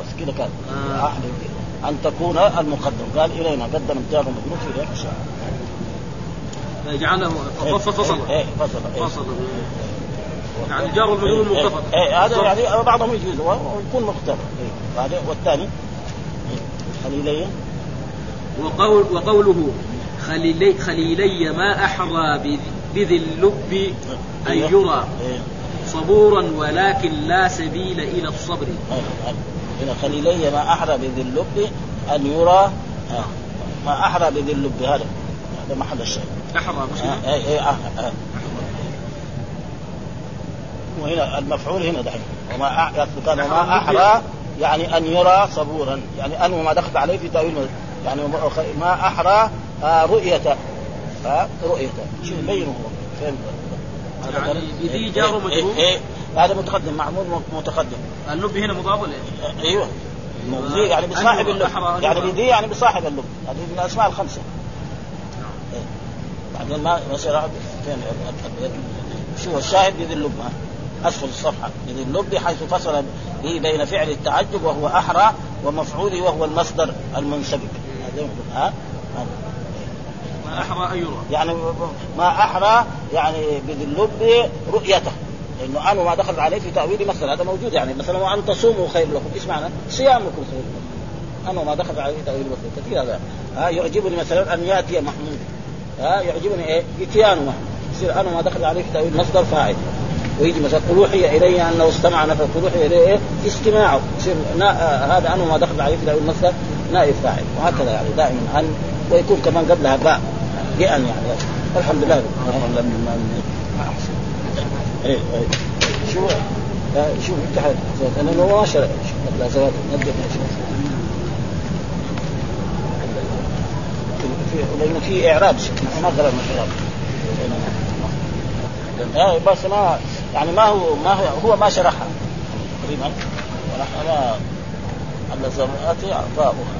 بس كذا كان آه. وأحبب أن تكون المقدم قال إلينا قدم الجار مجرور في ذلك الشهر جعله فصل فصل إيه فصل إيه. فصل يعني الجار والمجرور إيه، متفق إيه، هذا يعني بعضهم يجوز ويكون إيه. هذا والثاني إيه. خليلية وقول وقوله خليلي, خليلي ما أحرى بذ- بذي اللب إيه. يرى إيه. صبورا ولكن لا سبيل إلى الصبر هنا خليلي ما أحرى بذي اللب أن يرى آه. ما أحرى بذي اللب هذا هذا محل الشيء أحرى مش؟ آه. اي اي آه. آه. وهنا المفعول هنا دحين وما كان وما أحرى يعني أن يرى صبورا يعني ان وما دخل عليه في تأويل يعني ما أحرى آه رؤية آه رؤية شو يبين هو فين هذا يعني بذي إيه، جار ومجرور؟ إيه، إيه. هذا متقدم معمول متقدم اللب هنا مضاف ولا؟ أيوه ذي يعني بصاحب اللب يعني. بذي يعني بصاحب اللب هذه من الأسماء الخمسة إيه. بعدين ما ال- شو الشاهد بذي اللب؟ أسفل الصفحة بذي اللب حيث فصل به بين فعل التعجب وهو أحرى ومفعوله وهو المصدر المنسبك ها. ما أحرى أن يرى يعني ما أحرى يعني اللب رؤيته. لأنه أنا ما دخل عليه في تأويل مثلا هذا موجود يعني. مثلا وأن تصوموا خير لكم. إيش معنى؟ صيامكم خير لكم. أنا ما دخل عليه في تأويل مثلا كثير هذا. ها يعجبني مثلا أن يأتي محمود. ها يعجبني إيه؟ اتيانه محمود. يصير أنا ما دخل عليه في تأويل مصدر فاعل. ويجي مثلا قل أوحي إلي أنه استمع نفر. قل أوحي إلي إيه؟ استماعه يصير. آه هذا أنا ما دخل عليه في تأويل مصدر نائب فاعل. وهكذا يعني دائما. ان ويكون كمان قبلها باء. بأن يعني. الحمد لله. اللهم لم من إيه. شو؟ شوف انت حاجة. أنا ما شرع لا زواج نبدا لأنه في إعراب. ما قرأنا الاعراب آه بس ما يعني ما هو ما هو هو ما شرحها. تقريبا. ونحن ما اللزمات اعطاؤها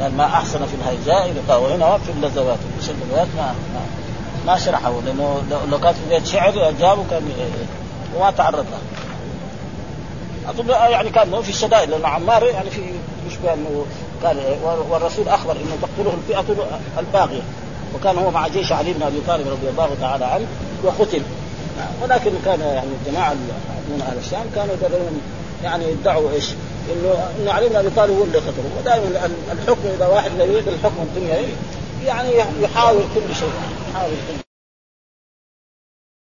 قال ما أحسن في الهيجاء وهنا في اللزوات مش اللزوات ما ما, ما شرحه. لأنه لو- كان في بيت شعر جابه كان وما تعرض له اظن يعني كان في الشدائد لأن عمار يعني في يشبه إنه قال والرسول أخبر إنه تقتله الفئة الباغية. وكان هو مع جيش علي بن أبي طالب رضي الله تعالى عنه وقتل. ولكن كان يعني الجماعة من أهل الشام كانوا يعني يدعوا إيش؟ إنه إنه علي بن ابي طالب هو اللي قتله ودائما الحكم إذا واحد يريد الحكم الدنيا يعني يحاول كل شيء يحاول كل